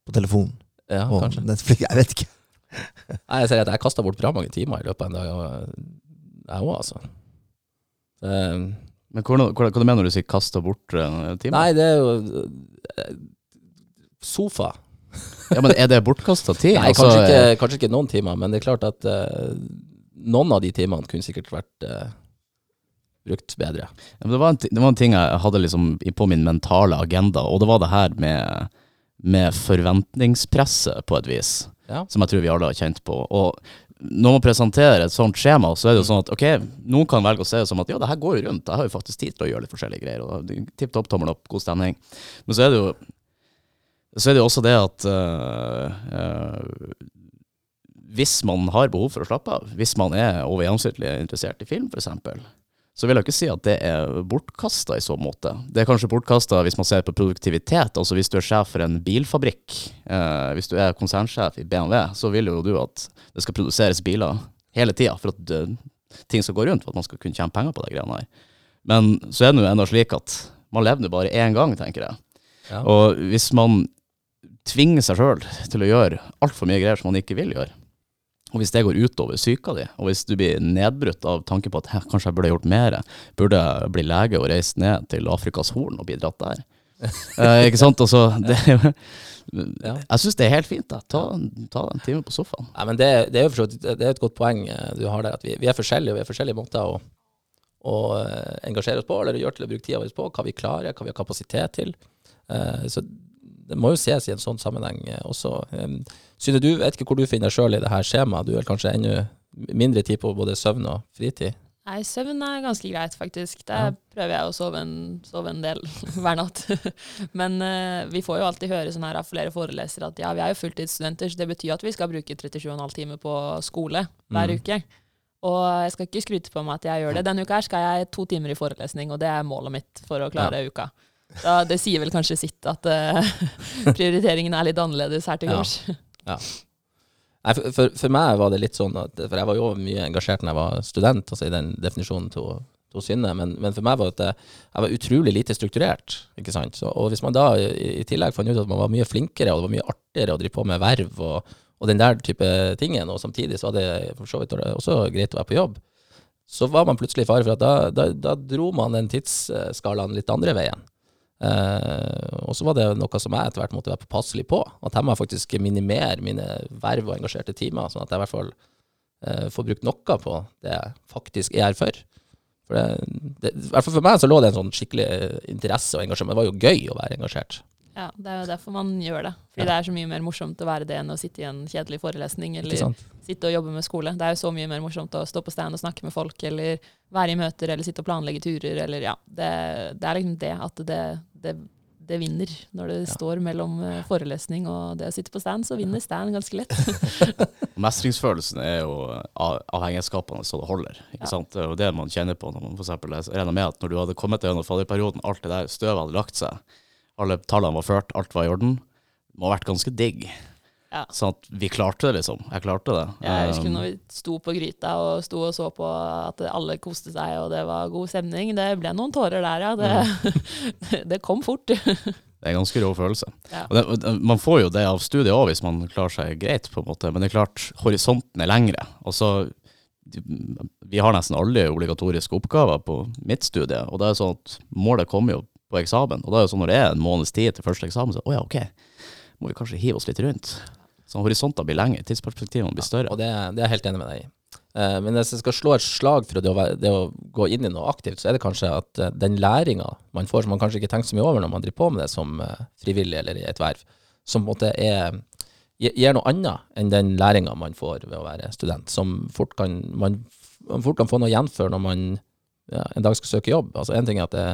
på telefon ja, og kanskje. Netflix. [LAUGHS] Jeg vet ikke. Nei, jeg sier at jeg kasta bort bra mange timer i løpet av en dag, jeg òg, altså. Det, men hvordan, hva, hva mener du sier 'kasta bort uh, timer'? Nei, det er jo uh, sofa. ja, Men er det bortkasta tid? [LAUGHS] Nei, altså, kanskje, ikke, kanskje, ikke, noen timer, men det er klart at uh, noen av de timene kunne sikkert vært brukt bedre. Ja, men det, var en, det var en ting jeg hadde liksom på min mentale agenda, og det var det her med, med forventningspresset på et vis, Ja. som jeg tror vi alle har kjent på. Og når man presenterer et sånt skjema, så er det jo sånn at ok, noen kan velge å se det som at ja, det her går jo rundt, jeg har jo faktisk tid til å gjøre litt forskjellige greier, og tipp topp, tommel opp, god stemning. Men så er det jo så er det jo også det at øh, øh, hvis man har behov for å slappe av, hvis man er over gjennomsnittlig interessert i film f.eks., så vil jeg ikke si at det er bortkasta i så måte. Det er kanskje bortkasta hvis man ser på produktivitet. Altså hvis du er sjef for en bilfabrikk, eh, hvis du er konsernsjef i BMW, så vil jo du at det skal produseres biler hele tida for at det, ting skal gå rundt, for at man skal kunne tjene penger på de greiene her. Men så er det jo ennå slik at man lever nå bare én gang, tenker jeg. Ja. Og hvis man tvinger seg sjøl til å gjøre altfor mye greier som man ikke vil gjøre, og hvis det går utover psyka di, og hvis du blir nedbrutt av tanken på at «Hæ, kanskje jeg burde gjort mer, burde jeg bli lege og reist ned til Afrikas Horn og bidratt der. [LAUGHS] eh, ikke sant? Altså, det, Ja. Jeg syns det er helt fint. Da. Ta, ta en time på sofaen. Nei, men det, det er jo det er et godt poeng eh, du har der, at vi, vi er forskjellige, og vi har forskjellige måter å, å eh, engasjere oss på, eller gjøre til å bruke tida vår på, hva vi klarer, hva vi har kapasitet til. Eh, Så det må jo ses i en sånn sammenheng eh, også. Synne, du vet ikke hvor du finner sjøl i det her skjemaet. Du har kanskje ennå mindre tid på både søvn og fritid? Nei, søvn er ganske greit, faktisk. Der Ja. prøver jeg å sove en, sove en del [LAUGHS] hver natt. [LAUGHS] Men uh, vi får jo alltid høre sånn her av flere forelesere at ja, vi er jo fulltidsstudenter, så det betyr at vi skal bruke 37,5 timer på skole hver Mm. uke. Og jeg skal ikke skryte på meg at jeg gjør det. Denne uka her skal jeg to timer i forelesning, og det er målet mitt for å klare uka. Da, det sier vel kanskje sitt at uh, [LAUGHS] prioriteringen er litt annerledes her til Ja. Ja. For, for, for meg var det litt sånn at For jeg var jo mye engasjert når jeg var student, altså i den definisjonen til, til Synne, men, men for meg var det at jeg var utrolig lite strukturert. ikke sant? Så, og hvis man da i, i tillegg fant ut at man var mye flinkere, og det var mye artigere å drive på med verv og, og den der type tingen, og samtidig så var det for så vidt også greit å være på jobb, så var man plutselig i fare for at da, da, da dro man den tidsskalaen litt andre veien. Eh, og så var det noe som jeg etter hvert måtte være påpasselig på. At jeg må faktisk minimere mine verv og engasjerte timer, sånn at jeg i hvert fall uh, får brukt noe på det jeg faktisk er her for. For det, det, for meg så lå det en sånn skikkelig interesse og engasjement. Det var jo gøy å være engasjert. Ja, Det er jo derfor man gjør det. Fordi Ja. det er så mye mer morsomt å være det enn å sitte i en kjedelig forelesning eller sitte og jobbe med skole. Det er jo så mye mer morsomt å stå på stand og snakke med folk, eller være i møter, eller sitte og planlegge turer, eller ja. Det, det er liksom det at det, det, det vinner. Når det Ja. står mellom eh, forelesning og det å sitte på stand, så vinner stand ganske lett. [LAUGHS] Mestringsfølelsen er jo av- avhengighetsskapende så det holder. ikke Ja. sant? Det er jo det man kjenner på når man leser. Regner med at når du hadde kommet deg gjennom fadderperioden, alt det der støvet hadde lagt seg, alle tallene var ført, alt var i orden, det må ha vært ganske digg. Ja. Sånn at vi klarte det, liksom. Jeg klarte det. Jeg husker Um, når vi sto på gryta og sto og så på at alle koste seg og det var god stemning. Det ble noen tårer der, ja. Det, [LAUGHS] det kom fort. [LAUGHS] Det er en ganske rå følelse. Ja. Det, det- man får jo det av studiet òg, hvis man klarer seg greit, på en måte. Men det er klart, horisonten er lengre. Og så Vi har nesten alle obligatoriske oppgaver på mitt studie, og det er sånn at målet kommer jo på eksamen. Og da er det sånn når det er en måneds tid til første eksamen, så å ja, ok, må vi kanskje hive oss litt rundt. Så horisonter blir lengre, tidsperspektivene blir større. Og det, det er jeg helt enig med deg i. Eh, men hvis jeg skal slå et slag for det å, være, det å gå inn i noe aktivt, så er det kanskje at eh, den læringa man får, som man kanskje ikke tenker så mye over når man driver på med det som eh, frivillig eller i et verv, som på en måte er gir noe annet enn den læringa man får ved å være student, som fort kan, man, man fort kan få noe igjen for når man ja, en dag skal søke jobb. Altså En ting er at det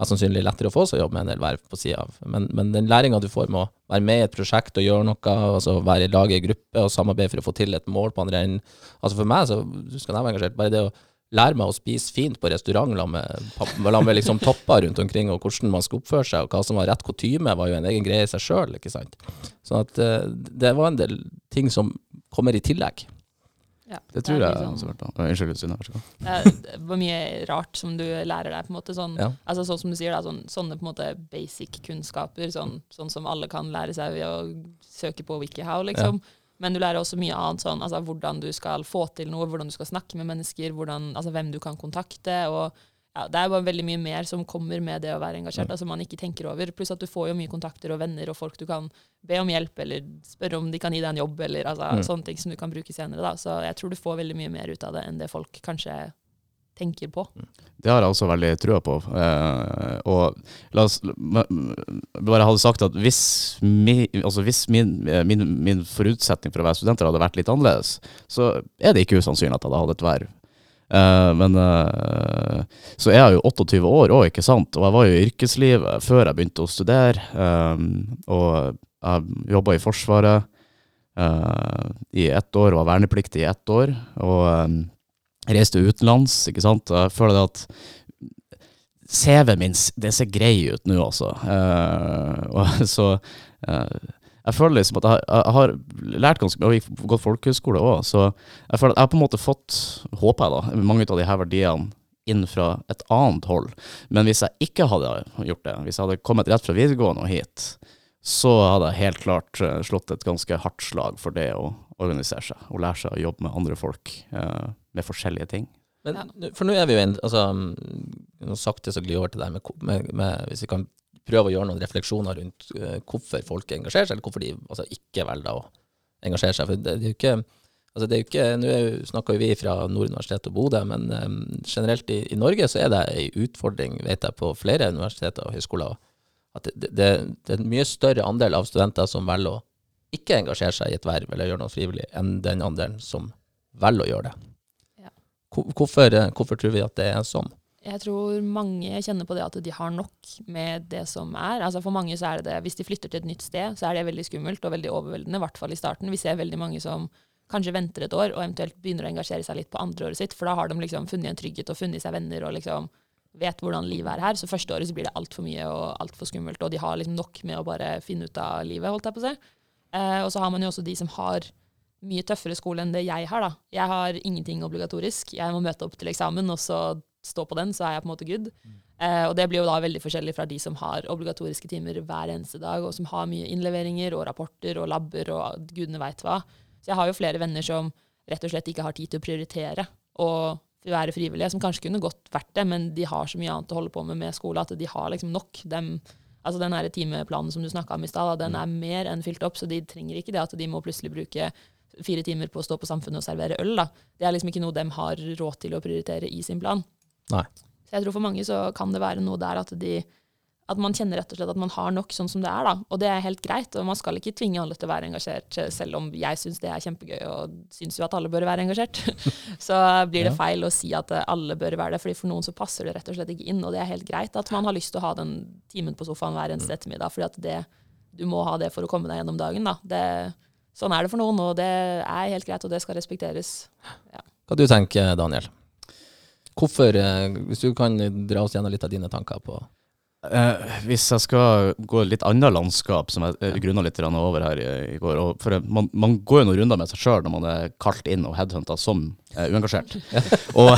mest sannsynlig lettere å få seg jobb med en del verv på sida av, men, men den læringa du får med å være med i et prosjekt og gjøre noe, altså være i lag i gruppe og samarbeide for å få til et mål på andre enden Altså For meg, så skal jeg være engasjert, bare det å lære meg å spise fint på restaurant la med, la med liksom topper rundt omkring, og hvordan man skal oppføre seg, og hva som var rett kutyme, var jo en egen greie i seg sjøl, ikke sant. Sånn at eh, det var en del ting som kommer i tillegg. Ja, Det tror er jeg litt sånn- også. Unnskyld, Synne. Vær så god. Det var mye rart som du lærer deg. på en måte sånn, Ja. altså sånn som du sier da, sånn, Sånne på en måte basic kunnskaper, sånn, sånn som alle kan lære seg ved å søke på WikiHow. liksom. Men du lærer også mye annet, sånn, altså hvordan du skal få til noe, hvordan du skal snakke med mennesker, hvordan, altså hvem du kan kontakte. og ja, Det er bare veldig mye mer som kommer med det å være engasjert, altså man ikke tenker over. Pluss at du får jo mye kontakter og venner og folk du kan be om hjelp, eller spørre om de kan gi deg en jobb, eller altså, Mm. sånne ting som du kan bruke senere. da. Så jeg tror du får veldig mye mer ut av det enn det folk kanskje tenker på. Det har jeg også veldig trua på. Eh, og la oss bare hadde sagt at hvis, mi, altså hvis min, min, min forutsetning for å være studenter hadde vært litt annerledes, så er det ikke usannsynlig at jeg hadde hatt et verv. Eh, men eh, så er jeg jo 28 år òg, ikke sant. Og jeg var jo i yrkeslivet før jeg begynte å studere. eh, og jeg jobba i Forsvaret eh, i ett år, var vernepliktig i ett år. Og eh, reiste utenlands, ikke sant. Jeg føler at CV-en min det ser grei ut nå, altså. Uh, [LAUGHS] så eh, Jeg føler liksom at jeg, jeg har lært ganske mye, og gikk- gått folkehøyskole òg, så jeg føler at jeg har på en måte fått, håper jeg da, mange av de her verdiene inn fra et annet hold. Men hvis jeg ikke hadde gjort det, hvis jeg hadde kommet rett fra videregående og hit, så hadde jeg helt klart eh, slått et ganske hardt slag for det å organisere seg, og lære seg å jobbe med andre folk eh, med forskjellige ting. Men, For nå er vi jo en altså, sakte så glir vi over til det her med, med, med Hvis vi kan prøve å gjøre noen refleksjoner rundt eh, hvorfor folk engasjerer seg, eller hvorfor de altså, ikke velger å engasjere seg. For det, det er jo ikke altså, det er jo ikke, Nå er snakker vi fra Nord universitet og Bodø, men eh, generelt i, i Norge så er det en utfordring, vet jeg, på flere universiteter og høyskoler. At det, det, det er en mye større andel av studenter som velger å ikke engasjere seg i et verv eller gjøre noe frivillig, enn den andelen som velger å gjøre det. Ja. Hvorfor, eh, hvorfor tror vi at det er sånn? Jeg tror mange kjenner på det at de har nok med det som er. Altså For mange så er det det, hvis de flytter til et nytt sted, så er det veldig skummelt og veldig overveldende, i hvert fall i starten. Vi ser veldig mange som kanskje venter et år og eventuelt begynner å engasjere seg litt på andre året sitt, for da har de liksom funnet en trygghet og funnet seg venner og liksom vet hvordan livet er her. Så første året så blir det altfor mye og altfor skummelt, og de har liksom nok med å bare finne ut av livet, holdt jeg på å si. Eh, og så har man jo også de som har mye tøffere skole enn det jeg har, da. Jeg har ingenting obligatorisk. Jeg må møte opp til eksamen, og så stå på den, så er jeg på en måte good. Eh, og det blir jo da veldig forskjellig fra de som har obligatoriske timer hver eneste dag, og som har mye innleveringer og rapporter og labber og gudene veit hva. Så jeg har jo flere venner som rett og slett ikke har tid til å prioritere og være frivillige, som kanskje kunne godt vært det, men de har så mye annet å holde på med med skole at de har liksom nok. Dem, altså Den her timeplanen som du snakka om i stad, den er mer enn fylt opp, så de trenger ikke det at de må plutselig bruke fire timer på å stå på Samfunnet og servere øl. da. Det er liksom ikke noe de har råd til å prioritere i sin plan. Nei. Så jeg tror for mange så kan det være noe der at de at man kjenner rett og slett at man har nok sånn som det er. da. Og det er helt greit. Og man skal ikke tvinge alle til å være engasjert, selv om jeg syns det er kjempegøy og syns jo at alle bør være engasjert. [LAUGHS] så blir det feil å si at eh, alle bør være det, fordi for noen så passer det rett og slett ikke inn. Og det er helt greit at man har lyst til å ha den timen på sofaen hver eneste ettermiddag, fordi at det, du må ha det for å komme deg gjennom dagen. da. Det, sånn er det for noen, og det er helt greit, og det skal respekteres. Hva du tenker Daniel? Hvorfor, eh, hvis du kan dra oss gjennom litt av dine tanker på Eh, hvis jeg skal gå litt annet landskap, som jeg uh, grunna litt over her i, i går og for man, man går jo noen runder med seg sjøl når man er kalt inn og headhunta som eh, uengasjert. [LAUGHS] [LAUGHS] og,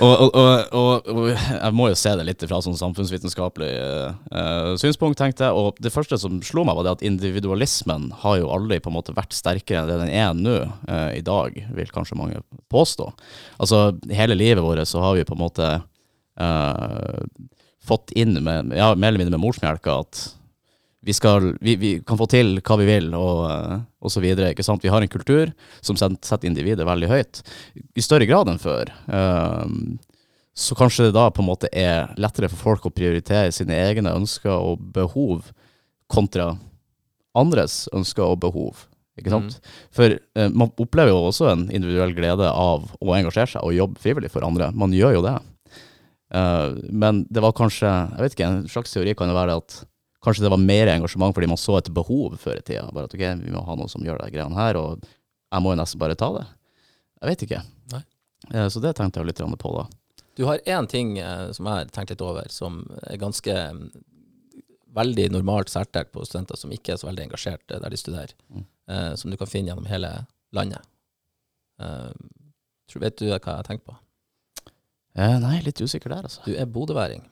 og, og, og, jeg må jo se det litt fra sånn samfunnsvitenskapelig eh, eh, synspunkt, tenkte jeg. Og det første som slo meg, var det at individualismen har jo aldri på en måte vært sterkere enn det den er nå eh, i dag, vil kanskje mange påstå. Altså, hele livet vårt så har vi på en måte eh, fått inn med, ja, mer eller mindre med morsmelka at vi, skal, vi, vi kan få til hva vi vil, og, og så videre. Ikke sant? Vi har en kultur som setter individet veldig høyt, i større grad enn før. Um, så kanskje det da på en måte er lettere for folk å prioritere sine egne ønsker og behov kontra andres ønsker og behov. Ikke sant? For uh, man opplever jo også en individuell glede av å engasjere seg og jobbe frivillig for andre. Man gjør jo det. Eh, men det var kanskje jeg vet ikke, En slags teori kan jo være at kanskje det var mer engasjement fordi man så et behov før i tida. Bare at ok, vi må ha noe som gjør de greiene her, og jeg må jo nesten bare ta det. Jeg vet ikke. Eh, så det tenkte jeg litt på da. Du har én ting eh, som jeg har tenkt litt over, som er ganske mm, veldig normalt særtrekk på studenter som ikke er så veldig engasjert der de studerer, Mm. som du kan finne gjennom hele landet. Tror, vet du hva jeg tenkt på? Eh, nei, litt usikker der, altså. Du er bodøværing.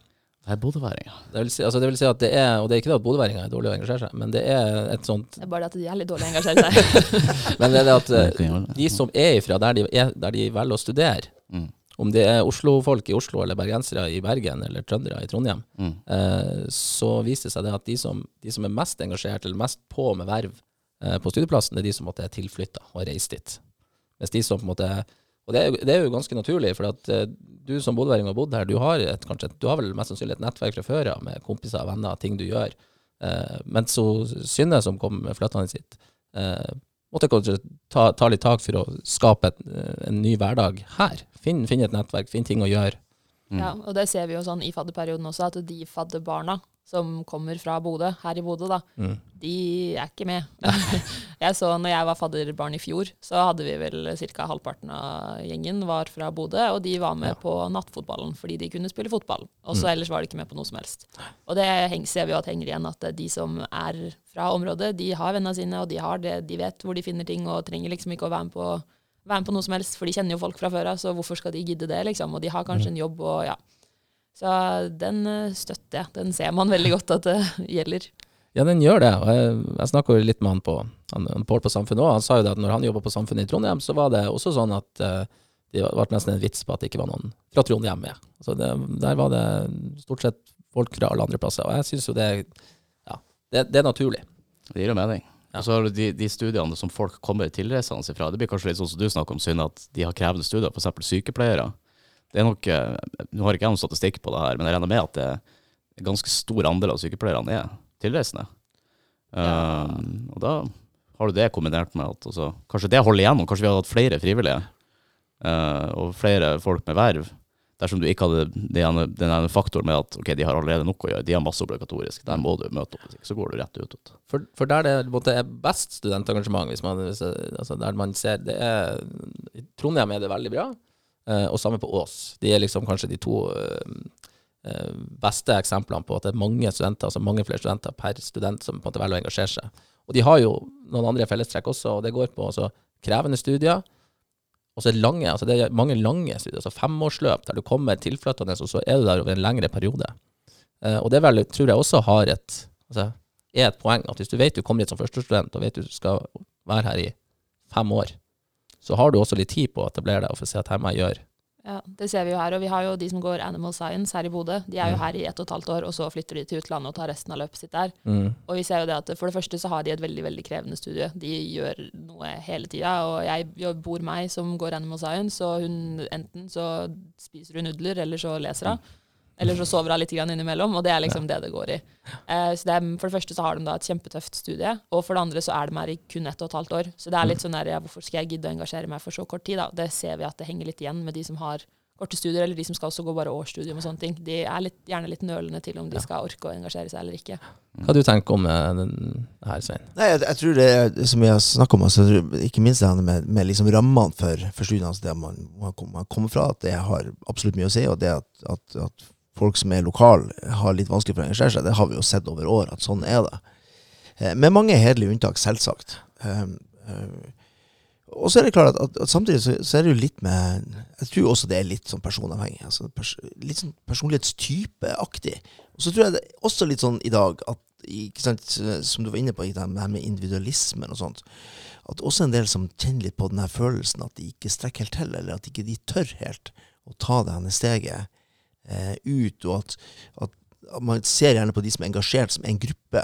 Jeg er bodøværing, ja. Det vil, si, altså det vil si at det er, og det er ikke det at bodøværinger er dårlige å engasjere seg, men det er et sånt Det er bare det at de er litt dårlige å engasjere seg. [LAUGHS] Men det er det at [LAUGHS] eh, de som er ifra der de, er, der de velger å studere, Mm. om det er Oslo-folk i Oslo eller bergensere i Bergen eller trøndere i Trondheim, Mm. eh, så viser det seg det at de som, de som er mest engasjert eller mest på med verv eh, på studieplassen, det er de som måtte er tilflytta og har reist dit. Mens de som på en måte Og det er, jo, det er jo ganske naturlig, for at eh, du som bodøværing har bodd her, du har, et, kanskje, du har vel mest sannsynlig et nettverk fra før av, med kompiser, venner, ting du gjør. Eh, men så Synne, som kom med flyttende sitt, eh, måtte kanskje ta, ta litt tak for å skape et, eh, en ny hverdag her. Finn, finn et nettverk, finn ting å gjøre. Mm. Ja, og det ser vi jo sånn i fadderperioden også, at de fadderbarna som kommer fra Bodø, her i Bodø, da, Mm. de er ikke med. [LAUGHS] jeg så når jeg var fadderbarn i fjor, så hadde vi vel ca. halvparten av gjengen var fra Bodø, og de var med Ja. på nattfotballen fordi de kunne spille fotball. Og så Mm. ellers var de ikke med på noe som helst. Og det ser vi jo at henger igjen, at de som er fra området, de har vennene sine, og de, har det, de vet hvor de finner ting, og trenger liksom ikke å være med på være med på noe som helst, for de kjenner jo folk fra før av, så hvorfor skal de gidde det, liksom? Og de har kanskje en jobb og ja. Så den eh, støtter jeg. Den ser man veldig godt at det gjelder. Ja, den gjør det. Og jeg, jeg snakka jo litt med han på han, han Pål på Samfunnet òg. Han sa jo det at når han jobba på Samfunnet i Trondheim, så var det også sånn at eh, det ble nesten en vits på at det ikke var noen fra Trondheim med. Så det, der var det stort sett folk fra alle andre plasser. Og jeg syns jo det, ja, det, det er naturlig. Det gir jo mening. Ja. Og så har du de, de studiene som folk kommer tilreisende ifra. Det blir kanskje litt sånn som du snakker om, synd at de har krevende studier, f.eks. sykepleiere. Det er nok, eh, Nå har ikke jeg noen statistikk på det her, men jeg regner med at det er ganske stor andel av sykepleierne er tilreisende. Ja. Um, og da har du det kombinert med at også, kanskje det holder igjennom. Kanskje vi hadde hatt flere frivillige uh, og flere folk med verv. Dersom du ikke hadde den ene, faktoren med at ok, de har allerede nok å gjøre, de har masse obligatorisk, der må du møte opp, så går du rett ut. ut. For, for der det måte er best studentengasjement, hvis man, hvis, altså der man ser det er, I Trondheim er det veldig bra, og samme på Ås. De er liksom kanskje de to eh, eh, beste eksemplene på at det er mange studenter, altså mange flere studenter per student som på en måte velger å engasjere seg. Og de har jo noen andre fellestrekk også, og det går på altså, krevende studier. Og så er lange, altså det er mange lange studier, altså femårsløp der du kommer tilflyttende, og så er du der over en lengre periode. Eh, og det vel, tror jeg også har et, altså, er et poeng at hvis du vet du kommer hit som førstestudent, og vet du skal være her i fem år, så har du også litt tid på å etablere deg og få se at her må jeg gjøre. Ja, Det ser vi jo her. Og vi har jo de som går Animal Science her i Bodø. De er jo Mm. her i ett og et halvt år, og så flytter de til utlandet og tar resten av løpet sitt der. Mm. Og vi ser jo det at for det første så har de et veldig veldig krevende studie. De gjør noe hele tida. Og jeg bor meg som går Animal Science, og hun enten så spiser hun nudler, eller så leser hun. Eller så sover hun litt innimellom, og det er liksom det det går i. Eh, så det er, For det første så har de da et kjempetøft studie, og for det andre så er de her i kun ett og et halvt år. Så det er litt sånn der, ja, hvorfor skal jeg gidde å engasjere meg for så kort tid? da? Det ser vi at det henger litt igjen med de som har korte studier, eller de som skal også gå bare årsstudium og sånne ting. De er litt, gjerne litt nølende til om de skal orke å engasjere seg eller ikke. Hva du tenker om eh, den her, Svein? Nei, jeg, jeg tror det er, som vi har snakket om, altså, ikke minst det handler med, med liksom rammene for, for studiene, altså det man, man man kommer fra, at det har absolutt mye å si, og det at, at, at folk som er lokale har litt vanskelig for å engasjere seg, det har vi jo sett over år, at sånn er det. Eh, Med mange hederlige unntak, selvsagt. Um, uh, og så er det klart at, at, at samtidig så, så er det jo litt med Jeg tror også det er litt sånn personavhengig. Altså pers, litt sånn personlighetstypeaktig. Og så tror jeg det er også litt sånn i dag at sant, som du var inne på, det her med individualismen og sånt, at også en del som kjenner litt på den her følelsen at de ikke strekker helt til, eller at ikke de tør helt å ta det her steget eh, ut, og at, at, man ser gjerne på de som er engasjert som en gruppe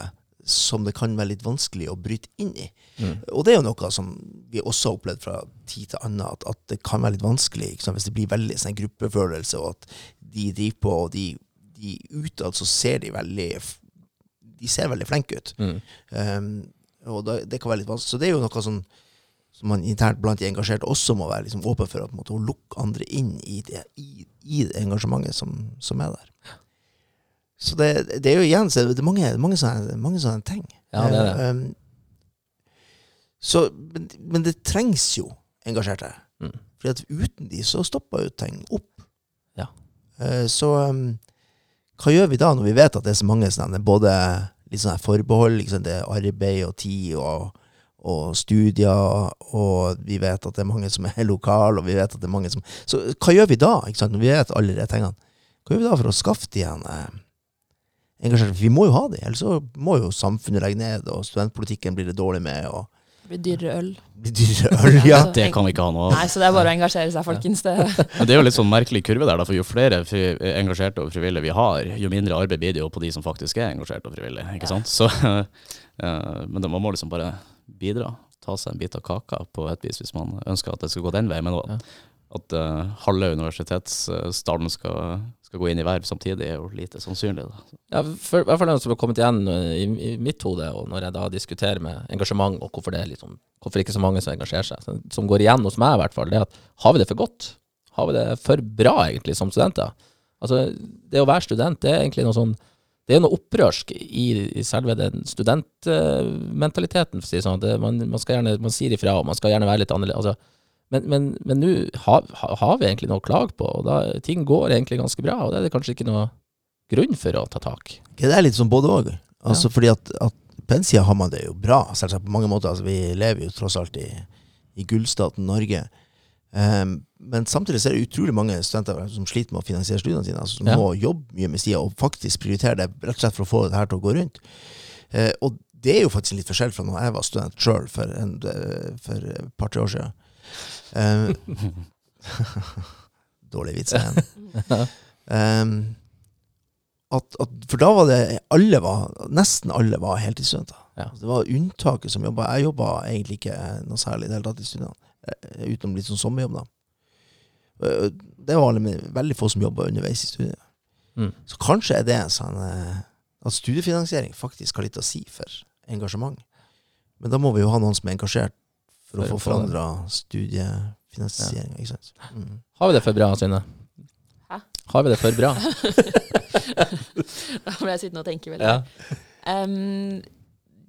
som det kan være litt vanskelig å bryte inn i. Mm. Og det er jo noe som vi også har opplevd fra tid til annen, at, at det kan være litt vanskelig sant, hvis det blir veldig sånn gruppefølelse, og at de driver på, og de, de utad så ser de veldig De ser veldig flinke ut. Mm. Um, og da, det kan være litt vanskelig. Så det er jo noe sånn som man internt blant de engasjerte også må være liksom åpen for, måte, å lukke andre inn i det, i, i det engasjementet som, som er der. Så det, det er jo igjen så er mange, mange, sånne, mange sånne ting. Ja, det er det. Eh, um, så, men, men det trengs jo engasjerte. Mm. For at uten de så stopper jo ting opp. Ja. Eh, så um, hva gjør vi da, når vi vet at det er så mange sånne, både liksom forbehold, liksom det er arbeid og tid og, og studier, og vi vet at det er mange som er lokale, og vi vet at det er mange som Så hva gjør vi da, ikke sant, når vi vet alle de tingene? Hva gjør vi da for å skaffe de igjen eh, engasjerte? For vi må jo ha de, ellers så må jo samfunnet legge ned, og studentpolitikken blir det dårlig med, og blir dyrere øl. blir dyrere øl. [LAUGHS] Ja. Det kan vi ikke ha noe av. Nei, så det er bare å engasjere seg, folkens. Det, det er jo litt sånn merkelig kurve der, for jo flere engasjerte og frivillige vi har, jo mindre arbeid blir det jo på de som faktisk er engasjerte og frivillige. ikke sant? Så, [LAUGHS] eh, men det, man må liksom bare bidra. Ta seg en bit av kaka på et vis hvis man ønsker at det skal gå den veien. Men Ja. at uh, halve universitetsstaden skal, skal, gå inn i verv samtidig, er jo lite sannsynlig. Da. Ja, for, I hvert fall det som har kommet igjen eh, i, i, mitt hode, og når jeg da diskuterer med engasjement, og hvorfor det er liksom, hvorfor ikke så mange som engasjerer seg, som går igjen hos meg i hvert fall, det er at har vi det for godt? Har vi det for bra, egentlig, som studenter? Altså, det å være student, det er egentlig noe sånn det er noe opprørsk i, i selve den studentmentaliteten, si sånn. Man, man, skal gjerne, man sier ifra, og man skal gjerne være litt annerledes. Altså, men nå har, har, vi egentlig noe å klage på, og da, ting går egentlig ganske bra. Og det er det kanskje ikke noe grunn for å ta tak. Det er litt sånn både òg. Altså, ja. Fordi at, at på den sida har man det jo bra, selvsagt på mange måter. Altså, vi lever jo tross alt i, i gullstaten Norge. Um, men samtidig så er det utrolig mange studenter som sliter med å finansiere studiene sine. Altså, som ja. må jobbe mye med sida og faktisk prioritere det rett og slett for å få det her til å gå rundt. Uh, og det er jo faktisk litt forskjell fra når jeg var student sjøl for, for et par-tre år siden. Um, [LAUGHS] dårlig vits igjen. Um, [LAUGHS] at, at, for da var det alle var, Nesten alle var heltidsstudenter. Ja. Altså, det var unntaket som jobba. Jeg jobba egentlig ikke noe særlig i det hele tatt i studiene, eh, utenom litt sånn sommerjobb. da. Eh, det var jo veldig få som jobba underveis i studiet. Mm. Så kanskje er det sånn eh, at studiefinansiering faktisk har litt å si for engasjement. Men da må vi jo ha noen som er engasjert for, å få forandra studiefinansiering. Ja. Mm. Har vi det for bra, Synne? Hæ? Har vi det for bra? [LAUGHS] da må jeg sitte og tenke veldig. Ja. Um,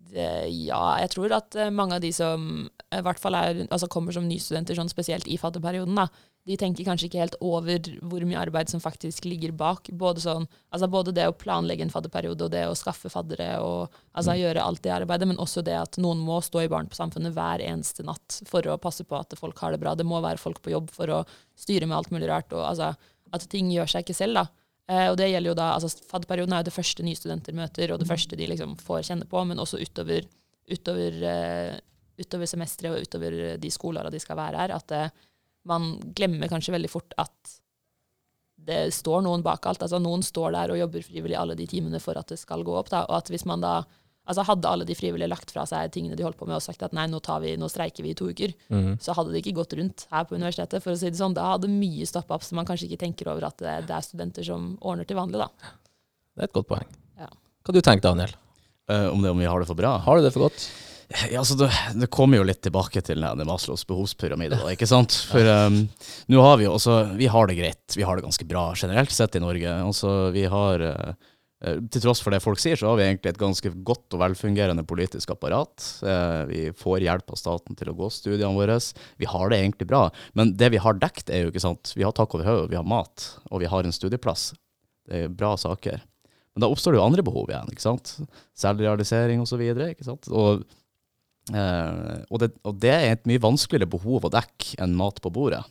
det, ja, jeg tror at eh, mange av de som i hvert fall er, altså kommer som nystudenter, sånn spesielt i fadderperioden, da, de tenker kanskje ikke helt over hvor mye arbeid som faktisk ligger bak. Både, sånn, altså både det å planlegge en fadderperiode og det å skaffe faddere og altså mm. gjøre alt det arbeidet, men også det at noen må stå i Barn på Samfunnet hver eneste natt for å passe på at folk har det bra. Det må være folk på jobb for å styre med alt mulig rart. og altså, At ting gjør seg ikke selv. da. Eh, og det gjelder jo da, altså Fadderperioden er jo det første nye studenter møter, og det mm. første de liksom får kjenne på, men også utover, utover, uh, utover semesteret og utover de skoleåra de skal være her. at uh, man glemmer kanskje veldig fort at det står noen bak alt. Altså Noen står der og jobber frivillig alle de timene for at det skal gå opp. Da. Og at hvis man da altså Hadde alle de frivillige lagt fra seg tingene de holdt på med og sagt at nei, nå, vi, nå streiker vi i to uker, mm. så hadde det ikke gått rundt her på universitetet. for å si det sånn. Da hadde mye stoppa opp, så man kanskje ikke tenker over at det, det, er studenter som ordner til vanlig. da. Det er et godt poeng. Ja. Hva du tenker Daniel? Uh, om, det, om vi har det for bra? Har du det for godt? Ja, altså det, det, kommer jo litt tilbake til denne Maslows behovspyramide, da, ikke sant. For um, nå har vi jo også Vi har det greit. Vi har det ganske bra generelt sett i Norge. Altså, vi har uh, til tross for det folk sier, så har vi egentlig et ganske godt og velfungerende politisk apparat. Uh, vi får hjelp av staten til å gå studiene våre. Vi har det egentlig bra. Men det vi har dekt, er jo ikke sant Vi har tak over hodet, vi har mat, og vi har en studieplass. Det er bra saker. Men da oppstår det jo andre behov igjen. ikke sant? Selvrealisering osv. Og Uh, og, det, og, det, er et mye vanskeligere behov å dekke enn mat på bordet.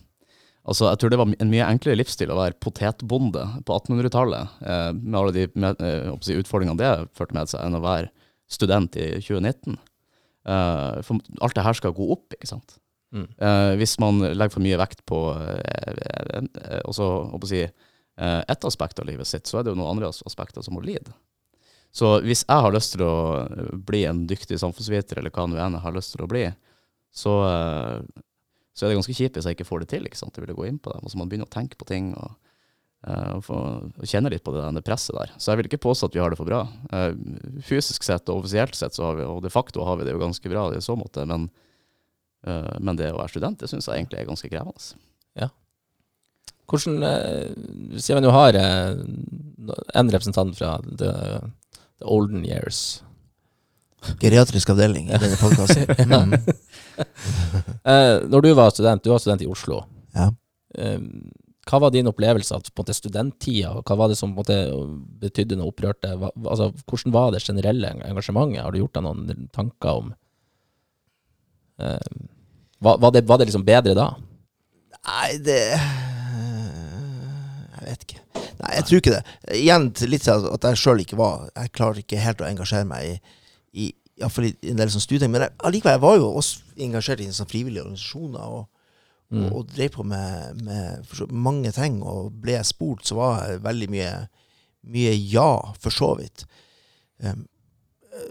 Altså, jeg tror det var en mye enklere livsstil å være potetbonde på 1800-tallet, uh, med alle de med, uh, utfordringene det førte med seg, enn å være student i 2019. for alt det her skal gå opp, ikke sant. Mm. hvis man legger for mye vekt på også, si, ett aspekt av livet sitt, så er det jo noen andre aspekter som må lide. Så hvis jeg har lyst til å eh, bli en dyktig samfunnsviter, eller hva nå enn jeg har lyst til å bli, så, eh, så, er det ganske kjipt hvis jeg ikke får det til. ikke sant? Jeg vil gå inn på det. Man begynne å tenke på ting og, uh, og, få, og kjenne litt på det, det, presset der. Så jeg vil ikke påstå at vi har det for bra. Fysisk sett og offisielt sett, så har vi, og de facto har vi det jo ganske bra i så måte, men, men det å være student, det syns jeg egentlig er ganske krevende. Ja. Hvordan, vi nå har en representant fra det The olden years. Geriatrisk avdeling i denne podkasten. Mm. eh, når du var student, du var student i Oslo. Ja. Eh, hva var din opplevelse av på en måte, studenttida? Hva var det som måte, betydde noe opprørte? Hva, altså, hvordan var det generelle engasjementet? Har du gjort deg noen tanker om eh, var, var, det, var det liksom bedre da? Nei, det Jeg vet ikke. Nei, jeg tror ikke det. Igjen litt sånn at jeg sjøl ikke var Jeg klarer ikke helt å engasjere meg i, i iallfall i en del sånn studieting. Men allikevel, jeg var jo også engasjert i en sånn frivillige organisasjoner. og Mm. Og, og, drev på med, med mange ting. Og ble jeg spurt, så var jeg veldig mye, mye ja, for så vidt. Um,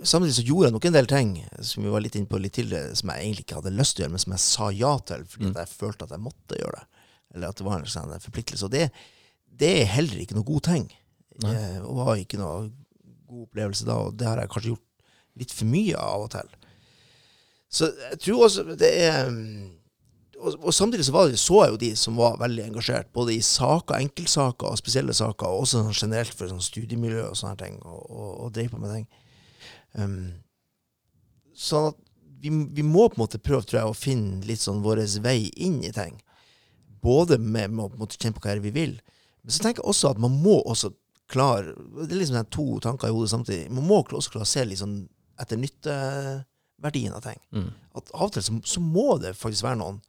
samtidig så gjorde jeg nok en del ting som vi var litt inne på litt tidligere, som jeg egentlig ikke hadde lyst til å gjøre, men som jeg sa ja til fordi mm. jeg følte at jeg måtte gjøre det. Eller at det var en sånn forpliktelse. Og det, det er heller ikke noe god ting. Nei. Eh, var ikke noe god opplevelse da, og det har jeg kanskje gjort litt for mye av og til. Så jeg tror også det er mm, og, og samtidig så, var det, så jeg jo de som var veldig engasjert, både i saker, enkeltsaker og spesielle saker, og også sånn generelt for sånn studiemiljø og sånne ting, og, og, og drev på med ting. Um, sånn at vi, vi må på en måte prøve, tror jeg, å finne litt sånn vår vei inn i ting. Både med, med å på en måte kjenne på hva vi vil, men så tenker jeg også at man må også klare Det er liksom to tanker i hodet samtidig. Man må også klare å se sånn etter nytteverdien av ting. Mm. At av og til så, så må det faktisk være noen,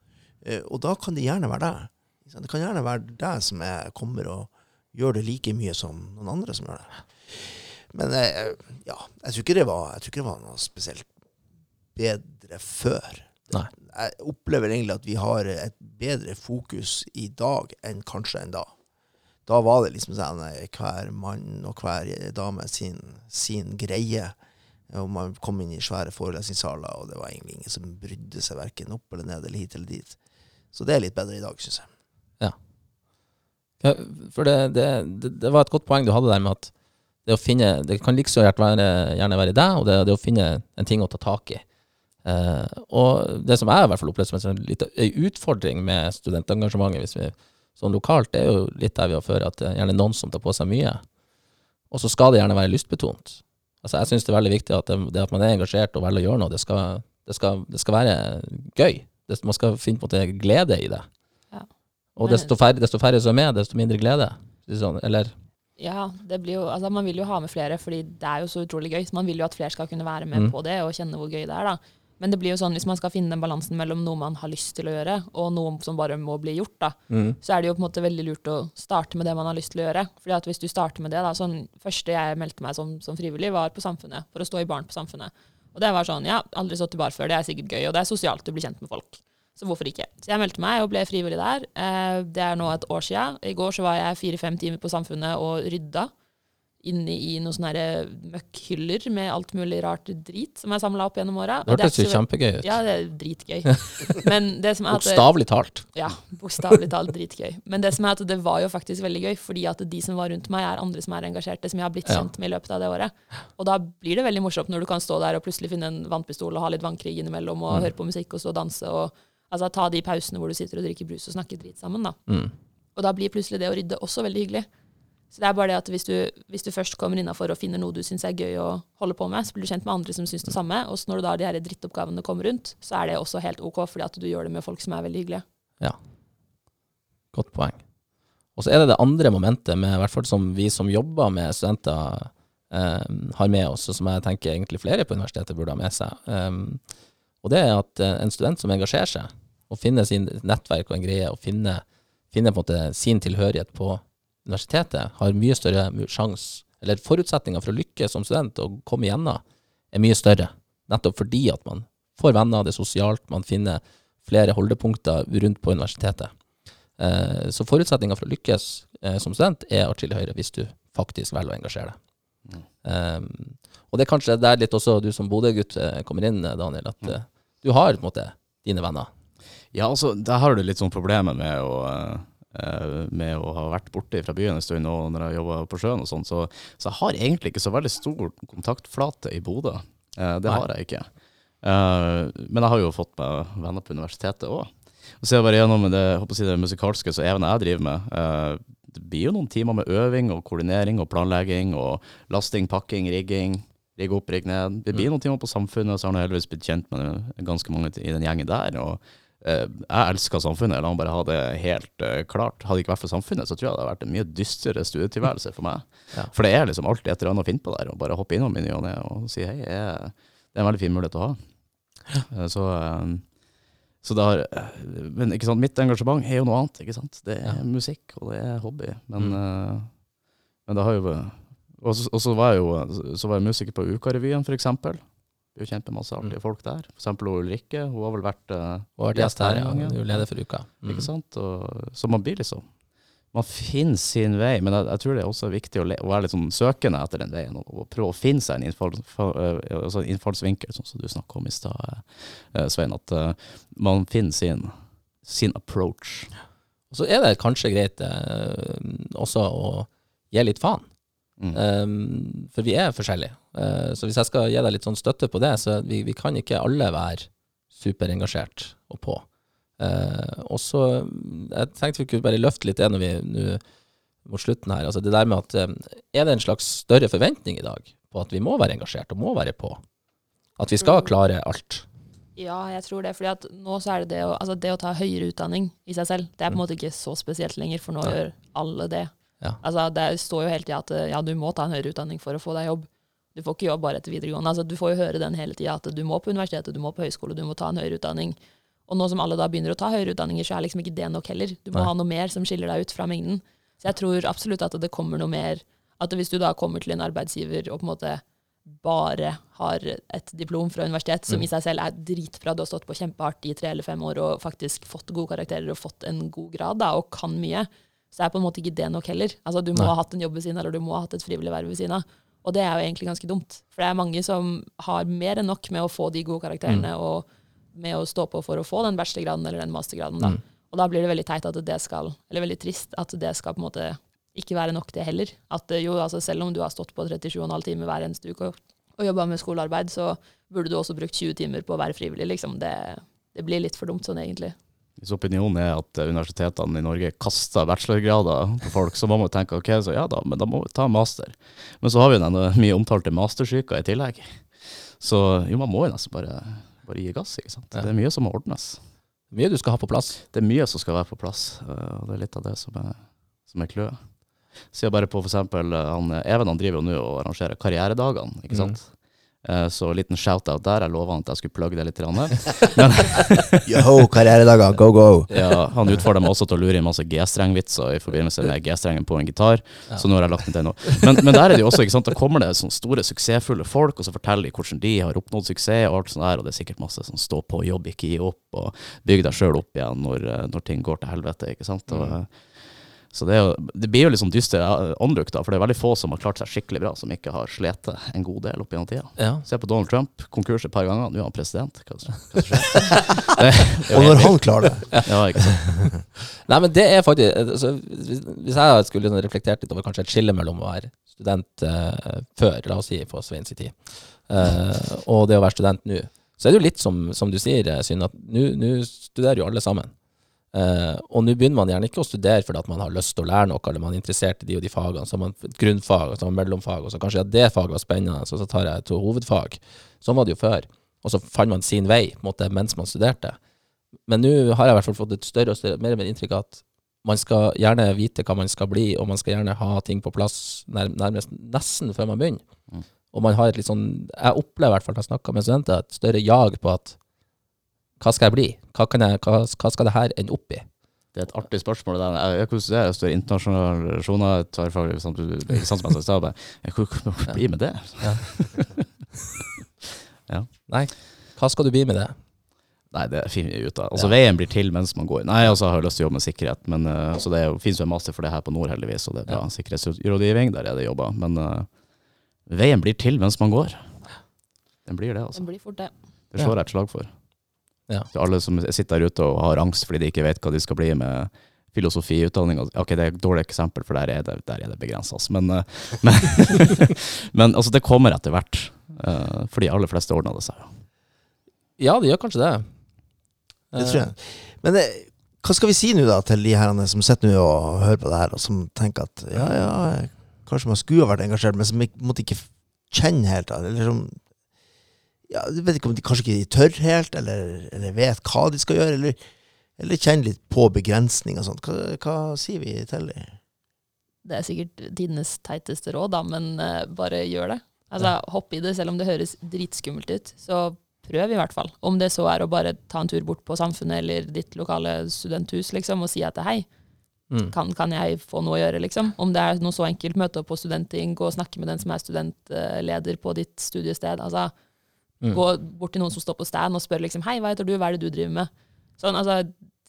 eh, og da kan det gjerne være deg. Det kan gjerne være deg som er, kommer og gjør det like mye som noen andre som gjør det. Men eh, ja, jeg tror ikke det var, jeg tror ikke det var noe spesielt bedre før. Nei. Jeg opplever egentlig at vi har et bedre fokus i dag enn kanskje enn da. Da var det liksom sånn eh, hver mann og hver dame sin, sin greie. Og man kom inn i svære forelesningssaler, og det var egentlig ingen som brydde seg verken opp eller ned eller hit eller dit. Så det er litt bedre i dag, syns jeg. Ja, for det, det, det, det var et godt poeng du hadde der med at det å finne Det kan like så gjerne gjerne være deg, og det, det å finne en ting å ta tak i. Eh, og det som jeg i hvert fall opplevde som en sånn en utfordring med studentengasjementet hvis vi, sånn lokalt, det er jo litt der vi har før, at det er gjerne noen som tar på seg mye. Og så skal det gjerne være lystbetont. Altså Jeg syns det er veldig viktig at det, det at man er engasjert og velger å gjøre noe, det skal, det skal, det skal være gøy. Det, man skal finne på en måte glede i det. Ja. Og desto færre, desto færre som er med, desto mindre glede. Sånn, eller Ja, det blir jo, altså man vil jo ha med flere, fordi det er jo så utrolig gøy. Så man vil jo at flere skal kunne være med Mm. på det og kjenne hvor gøy det er. da. Men det blir jo sånn, hvis man skal finne den balansen mellom noe man har lyst til å gjøre, og noe som bare må bli gjort, da, mm, så er det jo på en måte veldig lurt å starte med det man har lyst til å gjøre. Fordi at hvis du starter med det, da, sånn første jeg meldte meg som, som frivillig, var på Samfunnet, for å stå i baren på Samfunnet. Og det var sånn, ja, aldri stått i bar før, det er sikkert gøy, og det er sosialt å bli kjent med folk. Så hvorfor ikke? Så jeg meldte meg og ble frivillig der. Eh, det er nå et år siden. I går så var jeg fire-fem timer på Samfunnet og rydda. Inne i noen sånne her møkkhyller med alt mulig rart drit som er samla opp gjennom åra. det hørtes jo kjempegøy ut. Ja, det er dritgøy. [LAUGHS] Men det som er at Bokstavelig talt. ja, bokstavelig talt dritgøy. Men det som er at det var jo faktisk veldig gøy, fordi at de som var rundt meg, er andre som er engasjerte, som jeg har blitt kjent med i løpet av det året. Og da blir det veldig morsomt når du kan stå der og plutselig finne en vannpistol og ha litt vannkrig innimellom, og Mm. høre på musikk og stå og danse, og altså ta de pausene hvor du sitter og drikker brus og snakker drit sammen, da. Mm. Og da blir plutselig det å rydde også veldig hyggelig. Så det er bare det at hvis du, hvis du først kommer innafor og finner noe du syns er gøy å holde på med, så blir du kjent med andre som syns det samme, og når du da de her drittoppgavene kommer rundt, så er det også helt ok, fordi at du gjør det med folk som er veldig hyggelige. Ja. Godt poeng. Og så er det det andre momentet, med, i hvert fall som vi som jobber med studenter, eh, har med oss, og som jeg tenker egentlig flere på universitetet burde ha med seg. Um, og det er at eh, en student som engasjerer seg, og finner sin nettverk og en greie, og finner, finner sin tilhørighet på universitetet, har mye større sjanse, eller forutsetninger for å lykkes som student og komme igjennom, er mye større. Nettopp fordi at man får venner, det er sosialt, man finner flere holdepunkter rundt på universitetet. Eh, Så forutsetninga for å lykkes eh, som student er atskillig høyere hvis du faktisk velger å engasjere deg. Mm. Um, og det er kanskje der litt også du som Bodø-gutt eh, kommer inn, Daniel, at mm. du har på en måte dine venner. Ja, altså, der har du litt sånn problemer med å, med å ha vært borte fra byen en stund, og når jeg jobba på sjøen og sånn, så, så jeg har egentlig ikke så veldig stor kontaktflate i Bodø. Eh, det Nei. har jeg ikke. Eh, men jeg har jo fått meg venner på universitetet òg. Og så er jeg bare gjennom det, jeg det musikalske så even jeg driver med. eh, det blir jo noen timer med øving og koordinering og planlegging og lasting, pakking, rigging. Rigge opp, rigge ned. Det blir noen timer på Samfunnet, så har jeg heldigvis blitt kjent med ganske mange i den gjengen der. og eh, jeg elsker Samfunnet, la meg bare ha det helt eh, klart. Hadde det ikke vært for Samfunnet, så tror jeg det hadde vært en mye dystrere studietilværelse for meg. [LAUGHS] Ja. For det er liksom alltid et eller annet å finne på der, og bare hoppe innom i ny og ne og si hei. Jeg, det er en veldig fin mulighet å ha. Ja. Så, eh, så det har, eh, men ikke sant, mitt engasjement er jo noe annet. ikke sant? Det er Ja. musikk, og det er hobby. Men, Mm. eh, men det har jo Og så, og så var jeg jo så var jeg musiker på Ukarevyen, for eksempel. Jo kjent med masse artige Mm. folk der. For eksempel Ulrikke. Hun har vel vært uh, Hun vært gjest her, ja. Du er leder for uka. Mm. ikke sant? Og, så man blir liksom Man finner sin vei, men jeg, jeg tror det er også viktig å, le, å være litt sånn søkende etter den veien, og, og prøve å finne seg en innfall, for, uh, altså innfallsvinkel, sånn som du snakka om i stad, uh, Svein. At eh, man finner sin, sin approach. Og så er det kanskje greit eh, også å gi litt faen. Mm. Um, for vi er forskjellige. Uh, så hvis jeg skal gi deg litt sånn støtte på det, så vi, vi kan ikke alle være superengasjert og på. Uh, og så Jeg tenkte vi kunne bare løfte litt det når vi nå mot slutten her. Altså det der med at um, Er det en slags større forventning i dag på at vi må være engasjert og må være på? At vi skal klare alt? Ja, jeg tror det. fordi at nå så er det det å, altså det å ta høyere utdanning i seg selv, det er på en måte ikke så spesielt lenger, for nå ja. gjør alle det. Ja. Altså Det står jo hele tida at ja, du må ta en høyere utdanning for å få deg jobb. Du får ikke jobb bare etter videregående. Altså Du får jo høre den hele tida, at du må på universitetet, du må på høyskole, du må ta en høyere utdanning. Og nå som alle da begynner å ta høyere utdanninger, så er liksom ikke det nok heller. Du må Nei. ha noe mer som skiller deg ut fra mengden. Så jeg tror absolutt at det kommer noe mer At hvis du da kommer til en arbeidsgiver og på en måte bare har et diplom fra universitet, som Mm. i seg selv er dritbra, du har stått på kjempehardt i tre eller fem år og faktisk fått gode karakterer og fått en god grad da, og kan mye, så er på en måte ikke det nok heller. Altså Du må Nei. ha hatt en jobb ved siden av, eller du må ha hatt et frivillig verv ved siden av. Og det er jo egentlig ganske dumt. For det er mange som har mer enn nok med å få de gode karakterene og med å stå på for å få den bachelorgraden eller den mastergraden. da. Mm. Og da blir det veldig teit at det skal, eller veldig trist at det skal på en måte ikke være nok det heller. At eh, jo, altså selv om du har stått på 37,5 timer hver eneste uke og, og jobba med skolearbeid, så burde du også brukt 20 timer på å være frivillig. Liksom. Det, det blir litt for dumt sånn, egentlig. Hvis opinionen er at eh, universitetene i Norge kaster bachelorgrader på folk, så må man tenke ok, så ja da, men da må vi ta master. Men så har vi den mye omtalte mastersyka i tillegg. Så jo, man må jo nesten bare, bare gi gass, ikke sant. Ja. Det er mye som må ordnes. Mye du skal ha på plass. Det er mye som skal være på plass, eh, og det er litt av det som er, som er clouet. Ser bare på eksempel eh, han, Even han driver jo nå og arrangerer karrieredagene, ikke sant. Eh, Så liten shout-out der. Jeg lova han at jeg skulle plugge det litt. [LAUGHS] Men, [LAUGHS] Yo, karrieredager, go, go. Ja, han utfordra meg også til å lure inn masse G-strengvitser i forbindelse med G-strengen på en gitar. Ja. Så nå har jeg lagt den til nå. Men, men der er det jo også, ikke sant, da kommer det sånne store, suksessfulle folk, og så forteller de hvordan de har oppnådd suksess, og alt sånt der, og det er sikkert masse sånn stå på, jobb, ikke gi opp, og bygg deg sjøl opp igjen når, eh, når ting går til helvete, ikke sant. Og, Mm. eh, Så det, er jo, det blir jo litt sånn dyster eh, åndruk, da, for det er veldig få som har klart seg skikkelig bra, som ikke har slitt en god del opp gjennom tida. Ja. Se på Donald Trump, konkurs et par ganger, nå er han president. Hva, hva [LAUGHS] skjer? Det, det er Og når han klarer det [LAUGHS] ja, ikke sant. [LAUGHS] Nei, men det er faktisk altså, hvis, jeg skulle liksom reflektert litt over kanskje et skille mellom å være student uh, før, la oss si på Svein sin tid, uh, og det å være student nå, så er det jo litt som, som du sier, eh, Synne, at nå studerer jo alle sammen. Eh, og nå begynner man gjerne ikke å studere fordi at man har lyst til å lære noe, eller man er interessert i de og de fagene. Så har man et grunnfag, og så har man mellomfag, og så kanskje at det faget var spennende, så, så tar jeg to hovedfag. Sånn var det jo før. Og så fant man sin vei måte, mens man studerte. Men nå har jeg i hvert fall fått et større og større, mer og mer inntrykk av at man skal gjerne vite hva man skal bli, og man skal gjerne ha ting på plass nær, nærmest nesten før man begynner. Mm. Og man har et litt sånn, jeg opplever i hvert fall når jeg snakker med studenter, et større jag på at hva skal jeg bli? Hva, kan jeg, hva, hva skal det her ende opp i? Det er et artig spørsmål. det der. Jeg, jeg, hvordan det er, jeg står i internasjonale relasjoner, jeg tar fag, ikke sant, ikke bli med det? Ja. [LAUGHS] ja. Nei, hva skal du bli med det? Nei, det finner vi ut av. Altså, Ja. Veien blir til mens man går. Nei, altså, jeg har lyst til å jobbe med sikkerhet, men uh, så det fins jo en master for det her på Nord, heldigvis, og det er bra Ja. sikkerhetsrådgivning, der er det jobba. Men uh, veien blir til mens man går. Den blir det, altså. Den blir fort det. Det slår jeg et slag for. Ja. Så alle som sitter der ute og har angst fordi de ikke vet hva de skal bli med filosofiutdanning. Ok, det er et dårlig eksempel, for der er det, der er det begrensa. Men, eh, [LAUGHS] men, [LAUGHS] men altså, det kommer etter hvert. eh, for de aller fleste ordner det seg. Ja, det gjør kanskje det. Det tror jeg. Men det, hva skal vi si nå da til de herrene som sitter nå og hører på det her, og som tenker at ja, ja, kanskje man skulle ha vært engasjert, men som ikke, måtte ikke kjenne helt eller som ja, Jeg vet ikke om de kanskje ikke tør helt, eller, eller vet hva de skal gjøre, eller, eller kjenner litt på begrensning og sånt. Hva, hva sier vi til dem? Det er sikkert tidenes teiteste råd, da, men uh, bare gjør det. Altså, Hopp i det, selv om det høres dritskummelt ut. Så prøv, i hvert fall. Om det så er å bare ta en tur bort på Samfunnet eller ditt lokale studenthus liksom, og si at hei, Mm. kan, kan jeg få noe å gjøre, liksom? Om det er noe så enkelt, møte opp på studentting, gå og snakke med den som er studentleder på ditt studiested. Altså, Mm. gå bort til noen som står på stand og spør liksom, hei, hva heter du, hva er det du driver med? Sånn, altså,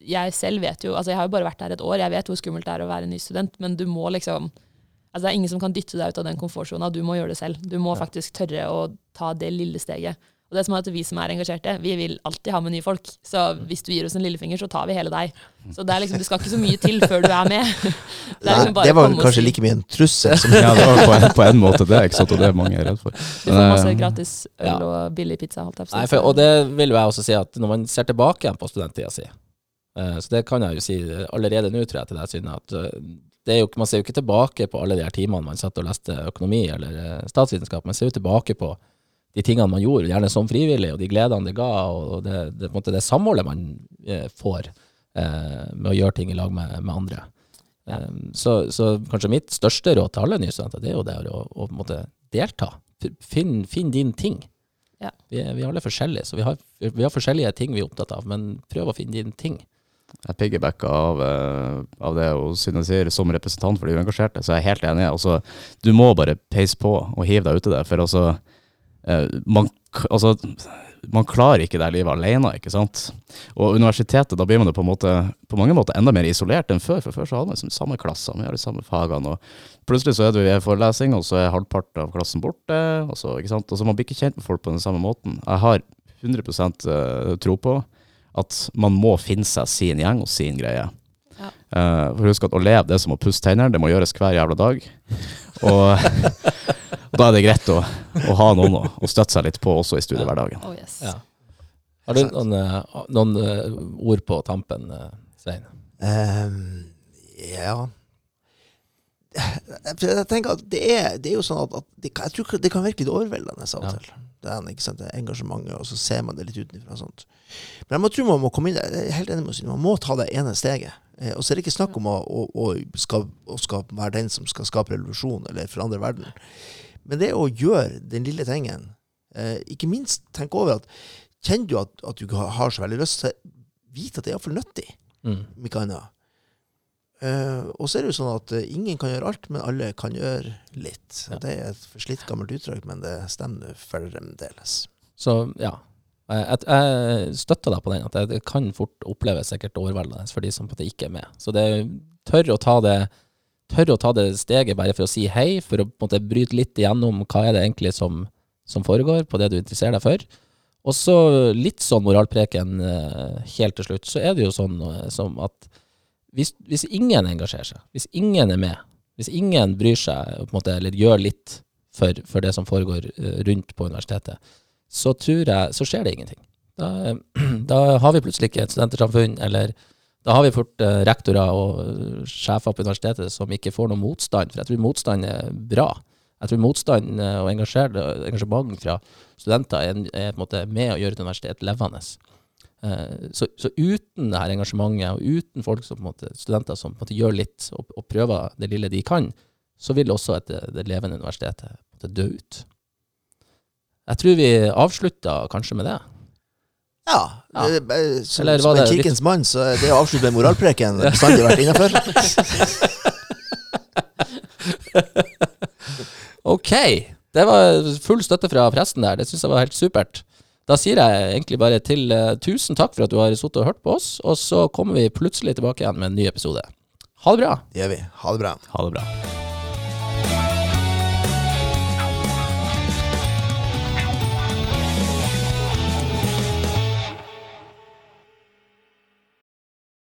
jeg selv vet jo, altså jeg har jo bare vært her et år, jeg vet hvor skummelt det er å være ny student, men du må liksom, altså det er ingen som kan dytte deg ut av den komfortsona, du må gjøre det selv. Du må faktisk tørre å ta det lille steget. Og det som er at vi som er engasjerte, vi vil alltid ha med nye folk. Så hvis du gir oss en lillefinger, så tar vi hele deg. Så det er liksom, du skal ikke så mye til før du er med. [LAUGHS] Det, er liksom bare det var kanskje like mye en trussel som [LAUGHS] Ja, det var på en, på en [LAUGHS] måte det, ikke sant, og det er mange er redd for. Du får masse Eh, gratis øl Ja. og billig pizza. Holdt jeg på. Nei, for, og det vil jeg også si at når man ser tilbake igjen på studenttida si, eh, så det kan jeg jo si allerede nå, tror jeg, til deg, Synne, at eh, det er jo, man ser jo ikke tilbake på alle de her timene man satt og leste økonomi eller statsvitenskap, man ser jo tilbake på de tingene man gjorde, gjerne som frivillig, og de gledene det ga, og det, det, på en måte det samholdet man eh, får eh, med å gjøre ting i lag med, med andre. Ja. Um, så, så kanskje mitt største råd til alle nye studenter, det er jo det å, å på en måte delta. Finn, finn din ting. Ja. Vi, er, vi er alle forskjellige, så vi har, vi har forskjellige ting vi er opptatt av, men prøv å finne din ting. Jeg piggybacker av, eh, av det hun Synne sier som representant for de uengasjerte, så jeg er helt enig. Altså, du må bare peise på og hive deg uti det, for altså, man, altså man klarer ikke det livet alene, ikke sant. Og universitetet, da blir man jo på, måte, på mange måter enda mer isolert enn før, for før så hadde man liksom samme klasser, vi har de samme fagene, og plutselig så er det ved forelesning, og så er halvparten av klassen borte, og så, ikke sant. Og så man blir ikke kjent med folk på den samme måten. Jeg har 100 eh, tro på at man må finne seg sin gjeng og sin greie. Ja. Uh, for husk at å leve det er som å pusse tennene, det må gjøres hver jævla dag. Og [LAUGHS] [LAUGHS] da er det greit å, å ha noen å, å støtte seg litt på også i studiehverdagen. Oh, yes. Ja. Har du noen, eh, noen eh, ord på tampen, eh, Svein? Ehm, ja jeg, jeg tenker at det er, det er jo sånn at, at det, jeg tror det kan virke litt overveldende av og til. Det er ikke sant, det er engasjementet, og så ser man det litt utenfra. Sånt. Men jeg må tro man må komme inn. Jeg er helt enig med Synne, Man må ta det ene steget. Eh, og så er det ikke snakk om å, å, å, skal, å skal være den som skal skape revolusjon eller forandre verden. Men det å gjøre den lille tingen eh, Ikke minst tenk over at Kjenner du at, at du ikke har så veldig lyst, så vit at det er iallfall nyttig Mm. om ikke annet. Eh, og så er det jo sånn at eh, ingen kan gjøre alt, men alle kan gjøre litt. Ja. Det er et forslitt gammelt uttrykk, men det stemmer fremdeles. Så ja, jeg, jeg, støtter deg på den, at det, det kan fort oppleves sikkert overveldende for de som på en måte ikke er med. Så det tør å ta det tør å ta det steget bare for å si hei, for å på en måte bryte litt igjennom hva er det egentlig som, som foregår på det du interesserer deg for. Og så litt sånn moralpreken eh, helt til slutt, så er det jo sånn eh, som at hvis, hvis ingen engasjerer seg, hvis ingen er med, hvis ingen bryr seg måte, eller gjør litt for, for det som foregår eh, rundt på universitetet, så tror jeg, så skjer det ingenting. Da, [CLEARS THROAT] da har vi plutselig ikke et studentersamfunn, eller da har vi fort eh, rektorer og eh, sjefer på universitetet som ikke får noe motstand, for jeg tror motstand er bra. Jeg tror motstand eh, og engasjement fra studenter er, er med å gjøre et universitet levende. Så, så uten det her engasjementet, og uten folk som måte, studenter som måte gjør litt og, og prøver det lille de kan, så vil også et, det levende universitetet måte dø ut. Jeg tror vi avslutter kanskje med det. Ja. Ja. Som, Eller som en det kirkens mann, så det å avslutte med moralpreken [LAUGHS] [LAUGHS] bestandig vært innafor. [LAUGHS] Ok, det var full støtte fra presten der. Det syns jeg var helt supert. Da sier jeg egentlig bare til uh, tusen takk for at du har sittet og hørt på oss, og så kommer vi plutselig tilbake igjen med en ny episode. Ha det bra! Det gjør vi. Ha det bra. Ha det bra.